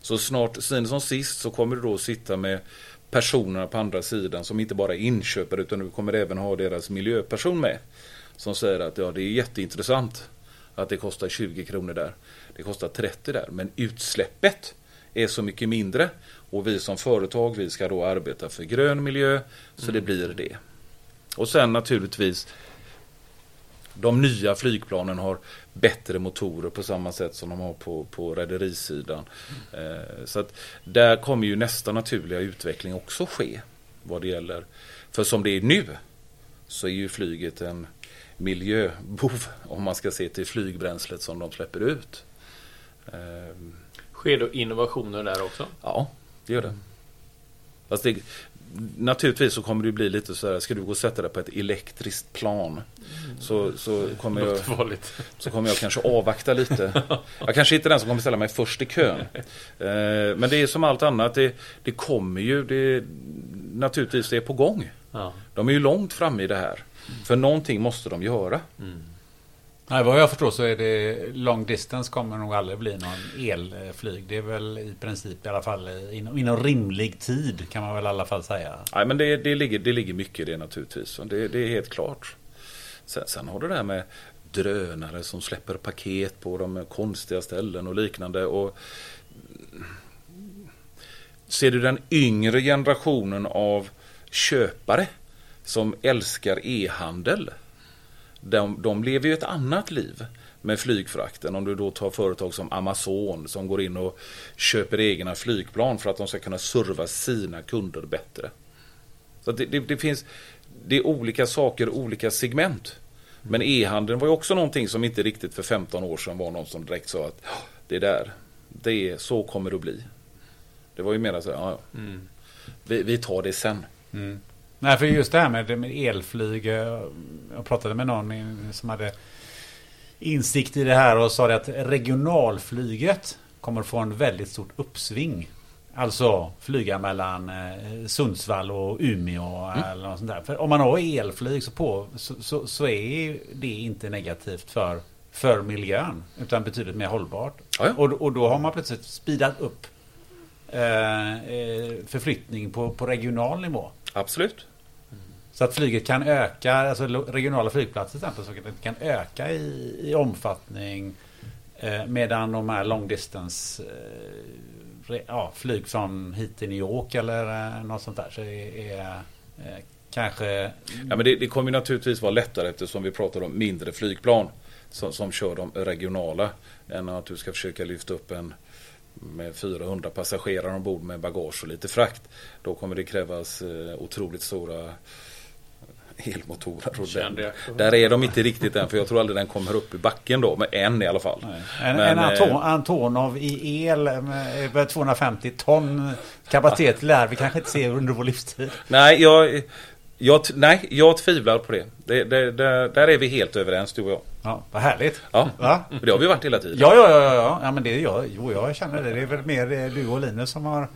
Speaker 4: Så snart, sen som sist, så kommer du då sitta med personerna på andra sidan som inte bara är inköpare utan du kommer även ha deras miljöperson med. Som säger att ja, det är jätteintressant att det kostar 20 kronor där. Det kostar 30 där. Men utsläppet är så mycket mindre. Och vi som företag vi ska då arbeta för grön miljö. Så det blir det. Och sen naturligtvis de nya flygplanen har bättre motorer på samma sätt som de har på, på rederisidan. Eh, så att där kommer ju nästa naturliga utveckling också ske. Vad det gäller. För som det är nu så är ju flyget en miljöbov om man ska se till flygbränslet som de släpper ut. Eh,
Speaker 2: Sker då innovationer där också?
Speaker 4: Ja, det gör det. Fast det naturligtvis så kommer det bli lite så här, ska du gå och sätta dig på ett elektriskt plan så, så, kommer jag, så kommer jag kanske avvakta lite. Jag kanske inte är den som kommer ställa mig först i kön. Eh, Men det är som allt annat, det, det kommer ju, det, naturligtvis det är på gång. De är ju långt framme i det här. För någonting måste de göra.
Speaker 1: Nej, vad jag förstår så är det long distance kommer nog aldrig bli någon elflyg. Det är väl i princip i alla fall inom, inom rimlig tid kan man väl i alla fall säga.
Speaker 4: Nej, men det, det, ligger, det ligger mycket i det naturligtvis. Det, det är helt klart. Sen, sen har du det här med drönare som släpper paket på de konstiga ställen och liknande. Och ser du den yngre generationen av köpare som älskar e-handel. De, de lever ju ett annat liv med flygfrakten. Om du då tar företag som Amazon som går in och köper egna flygplan för att de ska kunna serva sina kunder bättre. Så det, det, det finns det är olika saker, olika segment. Men e-handeln var ju också någonting som inte riktigt för 15 år sedan var någon som direkt sa att "Ja, det är där, det är, så kommer det att bli. Det var ju mer så här, ja, ja. vi, vi tar det sen.
Speaker 1: Nej, för just det här med, med elflyg. eh, Jag pratade med någon som hade insikt i det här och sa det att regionalflyget kommer få en väldigt stort uppsving. Alltså flyga mellan eh, Sundsvall och Umeå eller något sånt där. För om man har elflyg så, på, så, så, så är det inte negativt för, för miljön. Utan betydligt mer hållbart.
Speaker 4: Ja.
Speaker 1: Och, och då har man plötsligt speedat upp eh, eh, förflyttning på, på regional nivå.
Speaker 4: Absolut.
Speaker 1: Så att flyget kan öka, alltså regionala flygplatser till exempel, så att det kan öka i, i omfattning. Eh, medan de här long distance eh, ja, flyg från hit till New York eller eh, något sånt där så är, är eh, kanske...
Speaker 4: Ja, men det, det kommer ju naturligtvis vara lättare eftersom vi pratar om mindre flygplan som, som kör de regionala än att du ska försöka lyfta upp en med 400 passagerare ombord med bagage och lite frakt. Då kommer det krävas eh, otroligt stora elmotorer. Och den, där är de inte riktigt än för jag tror aldrig den kommer upp i backen då. Men en i alla fall.
Speaker 1: Nej. En,
Speaker 4: Men,
Speaker 1: en
Speaker 4: eh,
Speaker 1: Anton, Antonov i el med över 250 ton kapacitet lär vi kanske inte se under vår livstid.
Speaker 4: Nej, jag, jag, nej, jag tvivlar på det. det, det, det där är vi helt överens du och jag.
Speaker 1: Ja, vad härligt.
Speaker 4: Ja,
Speaker 1: Va?
Speaker 4: det har vi varit hela tiden.
Speaker 1: Ja, ja, ja, ja, ja, men det är jag. Jo, jag känner det. Det är väl mer eh, du och Linus som har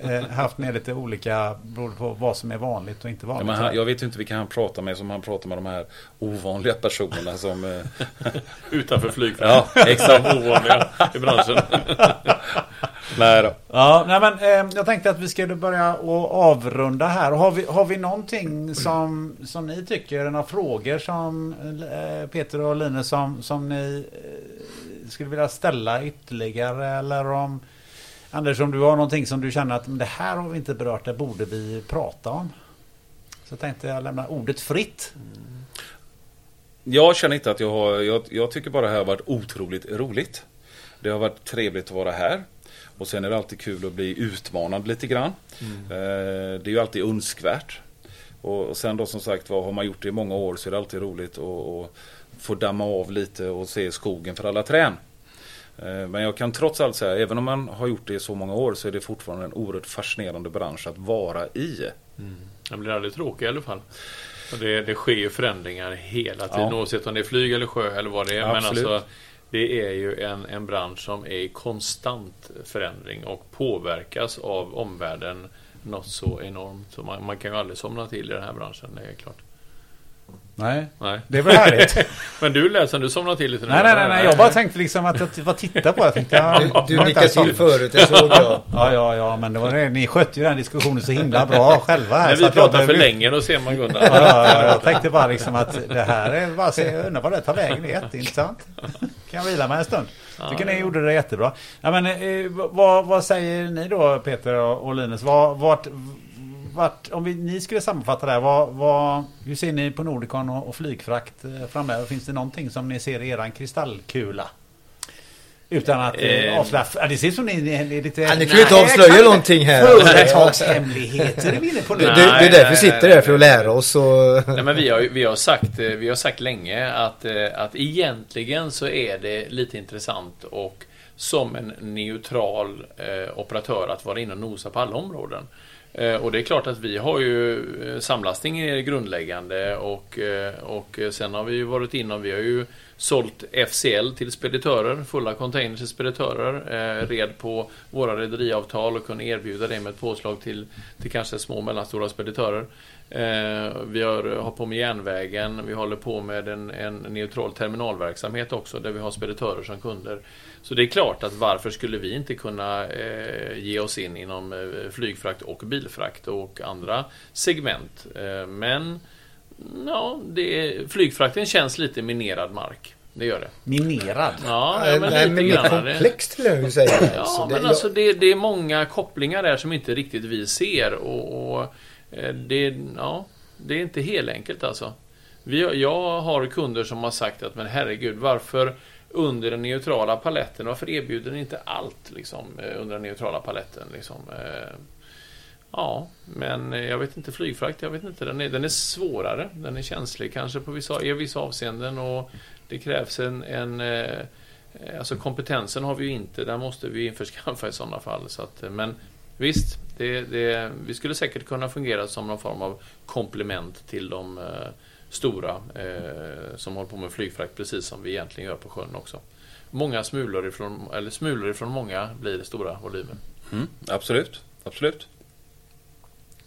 Speaker 1: eh, haft med lite olika beroende på vad som är vanligt och inte
Speaker 4: Ja,
Speaker 1: vanligt.
Speaker 4: men han, jag vet inte vilka han pratar med som han pratar med de här ovanliga personerna som... eh,
Speaker 2: Utanför flygfältet.
Speaker 4: Ja, exakt.
Speaker 2: Ovanliga i branschen.
Speaker 4: Nej då.
Speaker 1: Ja, nej men eh, jag tänkte att vi skulle börja och avrunda här. Har vi, har vi någonting som, som ni tycker, några frågor som eh, Peter och Linus som, som ni eh, skulle vilja ställa ytterligare eller om Anders om du har någonting som du känner att men det här har vi inte berört, det borde vi prata om. Så tänkte jag lämna ordet fritt.
Speaker 4: Jag känner inte att jag har... Jag, jag tycker bara det här har varit otroligt roligt. Det har varit trevligt att vara här. Och sen är det alltid kul att bli utmanad lite grann. Eh, det är ju alltid önskvärt. Och, och sen då som sagt vad har man gjort det i många år så är det alltid roligt att, att få damma av lite och se skogen för alla trän. Eh, Men jag kan trots allt säga, även om man har gjort det i så många år så är det fortfarande en oerhört fascinerande bransch att vara i.
Speaker 2: Den blir aldrig tråkig i alla fall. Och det, det sker ju förändringar hela tiden
Speaker 4: Ja.
Speaker 2: oavsett om det är flyg eller sjö eller vad det är. Men
Speaker 4: Absolut.
Speaker 2: alltså, det är ju en, en bransch som är i konstant förändring och påverkas av omvärlden något så enormt. Så man, man kan ju aldrig somna till i den här branschen, det är klart.
Speaker 1: Nej,
Speaker 2: Nej.
Speaker 1: det var härligt.
Speaker 2: Men du lät som du somnade till lite nu.
Speaker 1: nej, nej, nej, nej, jag bara tänkte liksom att jag var titta på. Jag tänkte, ja,
Speaker 3: Du,
Speaker 1: det
Speaker 3: du nickade till förut, det såg jag.
Speaker 1: Ja, ja, ja, men det var det. Ni skötte ju den diskussionen så himla bra själva. här, så
Speaker 2: vi pratar för länge, då ser man Gunnar.
Speaker 1: Ja, ja, ja, jag tänkte bara liksom att det här är bara se, jag undrar vad det tar vägen. Det är jätteintressant. Kan jag vila mig en stund. Tycker ni gjorde det jättebra. Ja, men, eh, vad, vad säger ni då Peter och och Linus? Vad, vart, vart, om vi, ni skulle sammanfatta det här. Vad, vad, hur ser ni på Nordicon och, och flygfrakt eh, framöver? Finns det någonting som ni ser i eran kristallkula? Utan att eh,
Speaker 2: Eh,
Speaker 1: avslöja. Ja, det ser ut som ni, är lite...
Speaker 3: Ja, ni kan ju inte avslöja någonting här.
Speaker 1: Företagshemligheter är vi inne på nu.
Speaker 3: Det, det, är därför vi sitter här för att lära oss och...
Speaker 2: Nej, men vi, har, vi, har sagt, eh, vi har sagt länge att, att egentligen så är det lite intressant och som en neutral eh, operatör att vara inne och nosa på alla områden. Eh, och det är klart att vi har ju eh, samlastning är grundläggande och, eh, och sen har vi ju varit inne och vi har ju sålt FCL till speditörer, fulla containers till speditörer, red på våra rederiavtal och kunde erbjuda det med ett påslag till, till kanske små och mellanstora speditörer. Vi har, har på med järnvägen, vi håller på med en, en neutral terminalverksamhet också där vi har speditörer som kunder. Så det är klart att varför skulle vi inte kunna eh, ge oss in inom eh, flygfrakt och bilfrakt och andra segment. Eh, men ja, det är, flygfrakten känns lite minerad mark. Det gör det.
Speaker 1: Minerad.
Speaker 2: Ja, ja men
Speaker 3: Nej,
Speaker 2: lite
Speaker 3: men
Speaker 2: grann. Det-
Speaker 3: komplext skulle jag ju säga.
Speaker 2: Ja,
Speaker 3: Så det-
Speaker 2: men
Speaker 3: jag-
Speaker 2: alltså det, det är många kopplingar där som inte riktigt vi ser och, och det, ja, det är inte helt enkelt alltså. Vi, jag har kunder som har sagt att men herregud, varför under den neutrala paletten, varför erbjuder ni inte allt liksom, eh, under den neutrala paletten? Liksom, eh, Ja, men eh, jag vet inte, flygfrakt, jag vet inte, den är, den är svårare, den är känslig kanske på vissa, i vissa avseenden och det krävs en, en Alltså kompetensen har vi ju inte, Den måste vi införskaffa i sådana fall. Så att, men visst, det, det, vi skulle säkert kunna fungera som någon form av komplement till de stora eh, som håller på med flygfrakt, precis som vi egentligen gör på sjön också. Många smulor ifrån, eller smulor ifrån många blir det stora volymer.
Speaker 4: Mm, absolut, absolut.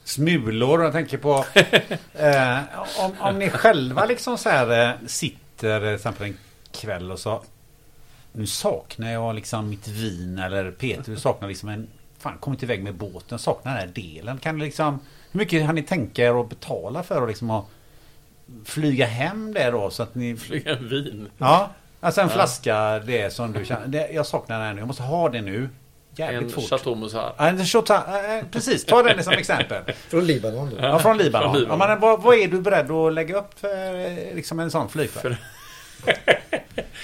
Speaker 1: Smulor, jag tänker på... eh, om, om ni själva liksom så här eh, sitter till exempel en kväll och så... Nu saknar jag liksom mitt vin eller Peter, saknar liksom en... Fan, kommit iväg med båten, saknar den här delen. Kan du liksom... Hur mycket har ni tänka er att betala för att liksom att flyga hem det då så att ni...
Speaker 2: Flyga vin.
Speaker 1: Ja, alltså en flaska det som du känner. Det, jag saknar den här nu, jag måste ha det nu. Jävligt
Speaker 2: En
Speaker 1: fort.
Speaker 2: Chateau Mozart.
Speaker 1: Ja, en Chateau, eh, precis, ta den som exempel.
Speaker 3: Från Libanon då.
Speaker 1: Ja, från Libanon.
Speaker 2: Från Libanon.
Speaker 1: Ja, men vad, vad är du beredd att lägga upp för eh, liksom en sån flygfärd?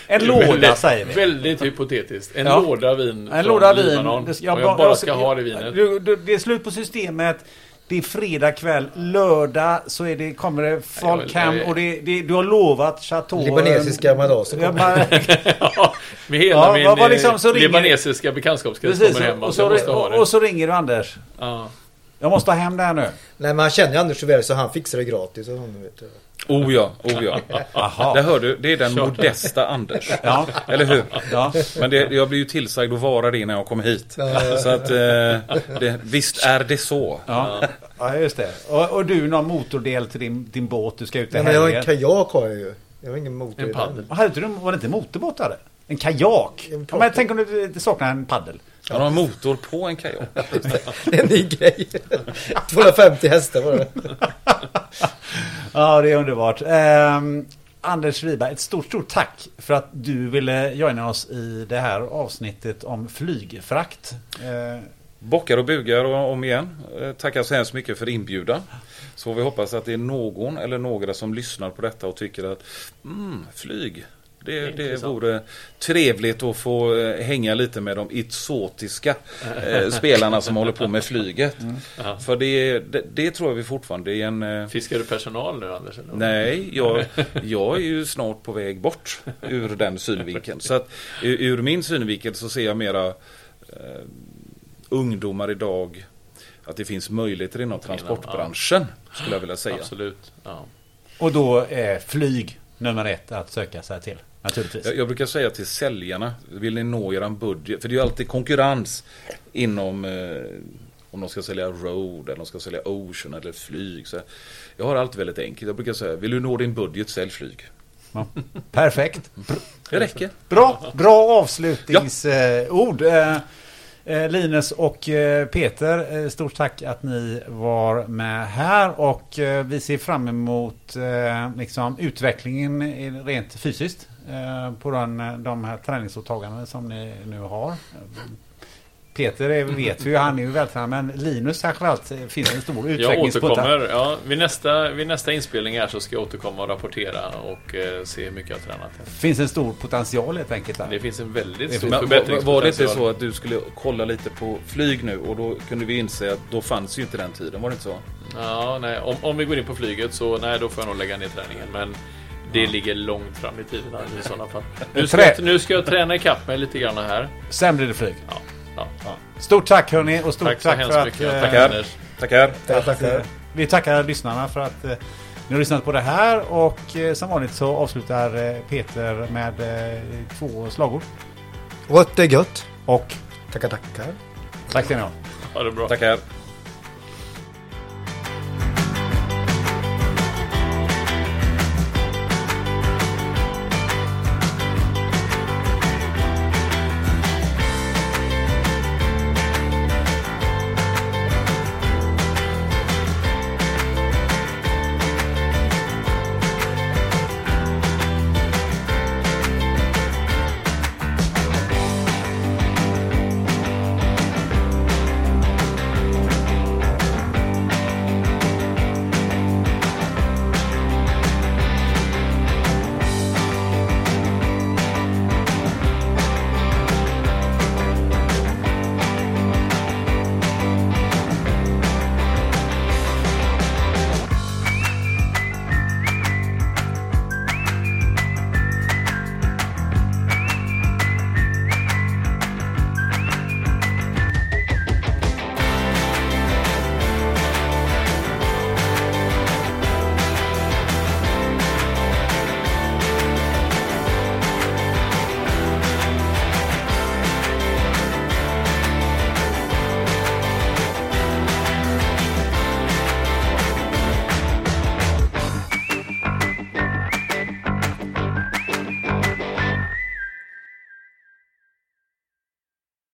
Speaker 1: En låda
Speaker 2: Väldigt-
Speaker 1: säger vi.
Speaker 2: Väldigt hypotetiskt. En
Speaker 1: Ja.
Speaker 2: låda vin
Speaker 1: En
Speaker 2: från
Speaker 1: låda vin.
Speaker 2: Libanon.
Speaker 1: Det-
Speaker 2: och jag bara ska ha det vinet.
Speaker 1: Du, du, det är slut på systemet. Det är fredag kväll. Lördag så är det, kommer det folk
Speaker 2: Ja,
Speaker 1: hem
Speaker 2: jag-
Speaker 1: och det, det, du har lovat Chateau.
Speaker 3: Libanesiska madaser
Speaker 1: Ja,
Speaker 3: kommer.
Speaker 2: Ja, med hela
Speaker 1: Ja,
Speaker 2: min eh,
Speaker 1: liksom så ringer-
Speaker 2: libanesiska bekantskapskrets
Speaker 1: Precis,
Speaker 2: kommer hem.
Speaker 1: och,
Speaker 2: Alltså,
Speaker 1: så, och,
Speaker 2: det.
Speaker 1: och så ringer du Anders.
Speaker 2: Ja.
Speaker 1: Jag måste ha hem det här nu.
Speaker 3: Nej men han känner ju Anders så väl så han fixar det gratis. Och vet du.
Speaker 4: Oh ja, oh ja.
Speaker 1: Aha.
Speaker 4: Där hör du, det är den modesta Anders.
Speaker 1: Ja.
Speaker 4: Eller hur?
Speaker 1: Ja.
Speaker 4: Men det, jag blir ju tillsagd att vara det när jag kom hit. Så att, eh, det, visst är det så.
Speaker 1: Ja. ja, just det. Och, och du, någon motordel till din, din båt du ska ut i
Speaker 3: jag har en
Speaker 1: helgen?
Speaker 3: kajak har jag ju. Jag har ingen motor
Speaker 2: En paddel.
Speaker 3: den.
Speaker 1: Vad Hade inte du, var det inte motorbåt du hade? En kajak?
Speaker 3: En
Speaker 1: Ja, men tänk om du saknar en paddel?
Speaker 4: Han har en motor på en kajak.
Speaker 3: Det är en ny grej. 250 hästar var det.
Speaker 1: Ja, det är underbart. Ehm, Anders Wiberg, ett stort, stort tack för att du ville joina oss i det här avsnittet om flygfrakt. Eh,
Speaker 4: Bockar och bugar och om igen. Eh, Tackar så hemskt mycket för inbjudan. Så vi hoppas att det är någon eller några som lyssnar på detta och tycker att mm, flyg. Det, det vore trevligt att få eh, hänga lite med de exotiska eh, spelarna som håller på med flyget.
Speaker 2: Ja.
Speaker 4: För det, det, det tror jag vi fortfarande är en... Eh,
Speaker 2: Fiskar du personal nu Anders? Eller?
Speaker 4: Nej, jag, jag är ju snart på väg bort ur den synvinkeln. Så att ur, ur min synvinkel så ser jag mera eh, ungdomar idag att det finns möjligheter inom transportbranschen skulle jag vilja säga.
Speaker 2: Absolut. Ja.
Speaker 1: och då är flyg nummer ett att söka sig till. Naturligtvis.
Speaker 4: Jag, jag brukar säga till säljarna, vill ni nå eran budget? För det är ju alltid konkurrens inom eh, om de ska sälja road eller de ska sälja ocean eller flyg. Så jag har allt väldigt enkelt. Jag brukar säga, vill du nå din budget, sälj flyg.
Speaker 1: Ja. Perfekt.
Speaker 4: Det räcker.
Speaker 1: Bra, bra avslutningsord. Eh, eh, Linus och eh, Peter, stort tack att ni var med här och vi ser fram emot liksom, utvecklingen i- rent fysiskt på den, de här träningsåtaganden som ni nu har. Peter är, vet vi ju, han är ju vältränad men Linus eh, finns en stor
Speaker 2: Jag
Speaker 1: utvecklingspotential.
Speaker 2: återkommer. Ja, vid, nästa, vid nästa inspelning här så ska jag återkomma och rapportera och eh, se hur mycket jag har tränat.
Speaker 1: finns en stor potential helt enkelt. Där.
Speaker 2: Det finns en väldigt stor
Speaker 4: Men, var, var det
Speaker 2: förbättringspotential.
Speaker 4: inte så att du skulle kolla lite på flyg nu och då kunde vi inse att då fanns ju inte den tiden, var det inte så?
Speaker 2: Ja, nej. Om, om vi går in på flyget så nej, då får jag nog lägga ner träningen. Men det ligger långt fram i tiden i sådana fall. Nu ska, jag, nu ska jag träna ikapp mig lite grann här.
Speaker 1: Sen blir det flyg.
Speaker 2: Ja, ja.
Speaker 1: Stort tack hörni och stort
Speaker 2: Tack
Speaker 1: tack, för att
Speaker 2: mycket. Tack
Speaker 4: Tackar.
Speaker 2: Anders.
Speaker 4: Tackar.
Speaker 3: Tackar.
Speaker 1: eh, vi tackar lyssnarna för att eh, ni har lyssnat på det här och eh, som vanligt så avslutar eh, Peter med eh, två slagord.
Speaker 3: What är gött.
Speaker 1: Och
Speaker 3: Tackar, tackar.
Speaker 1: tack ska ni ha.
Speaker 2: Ha det bra.
Speaker 4: Tackar.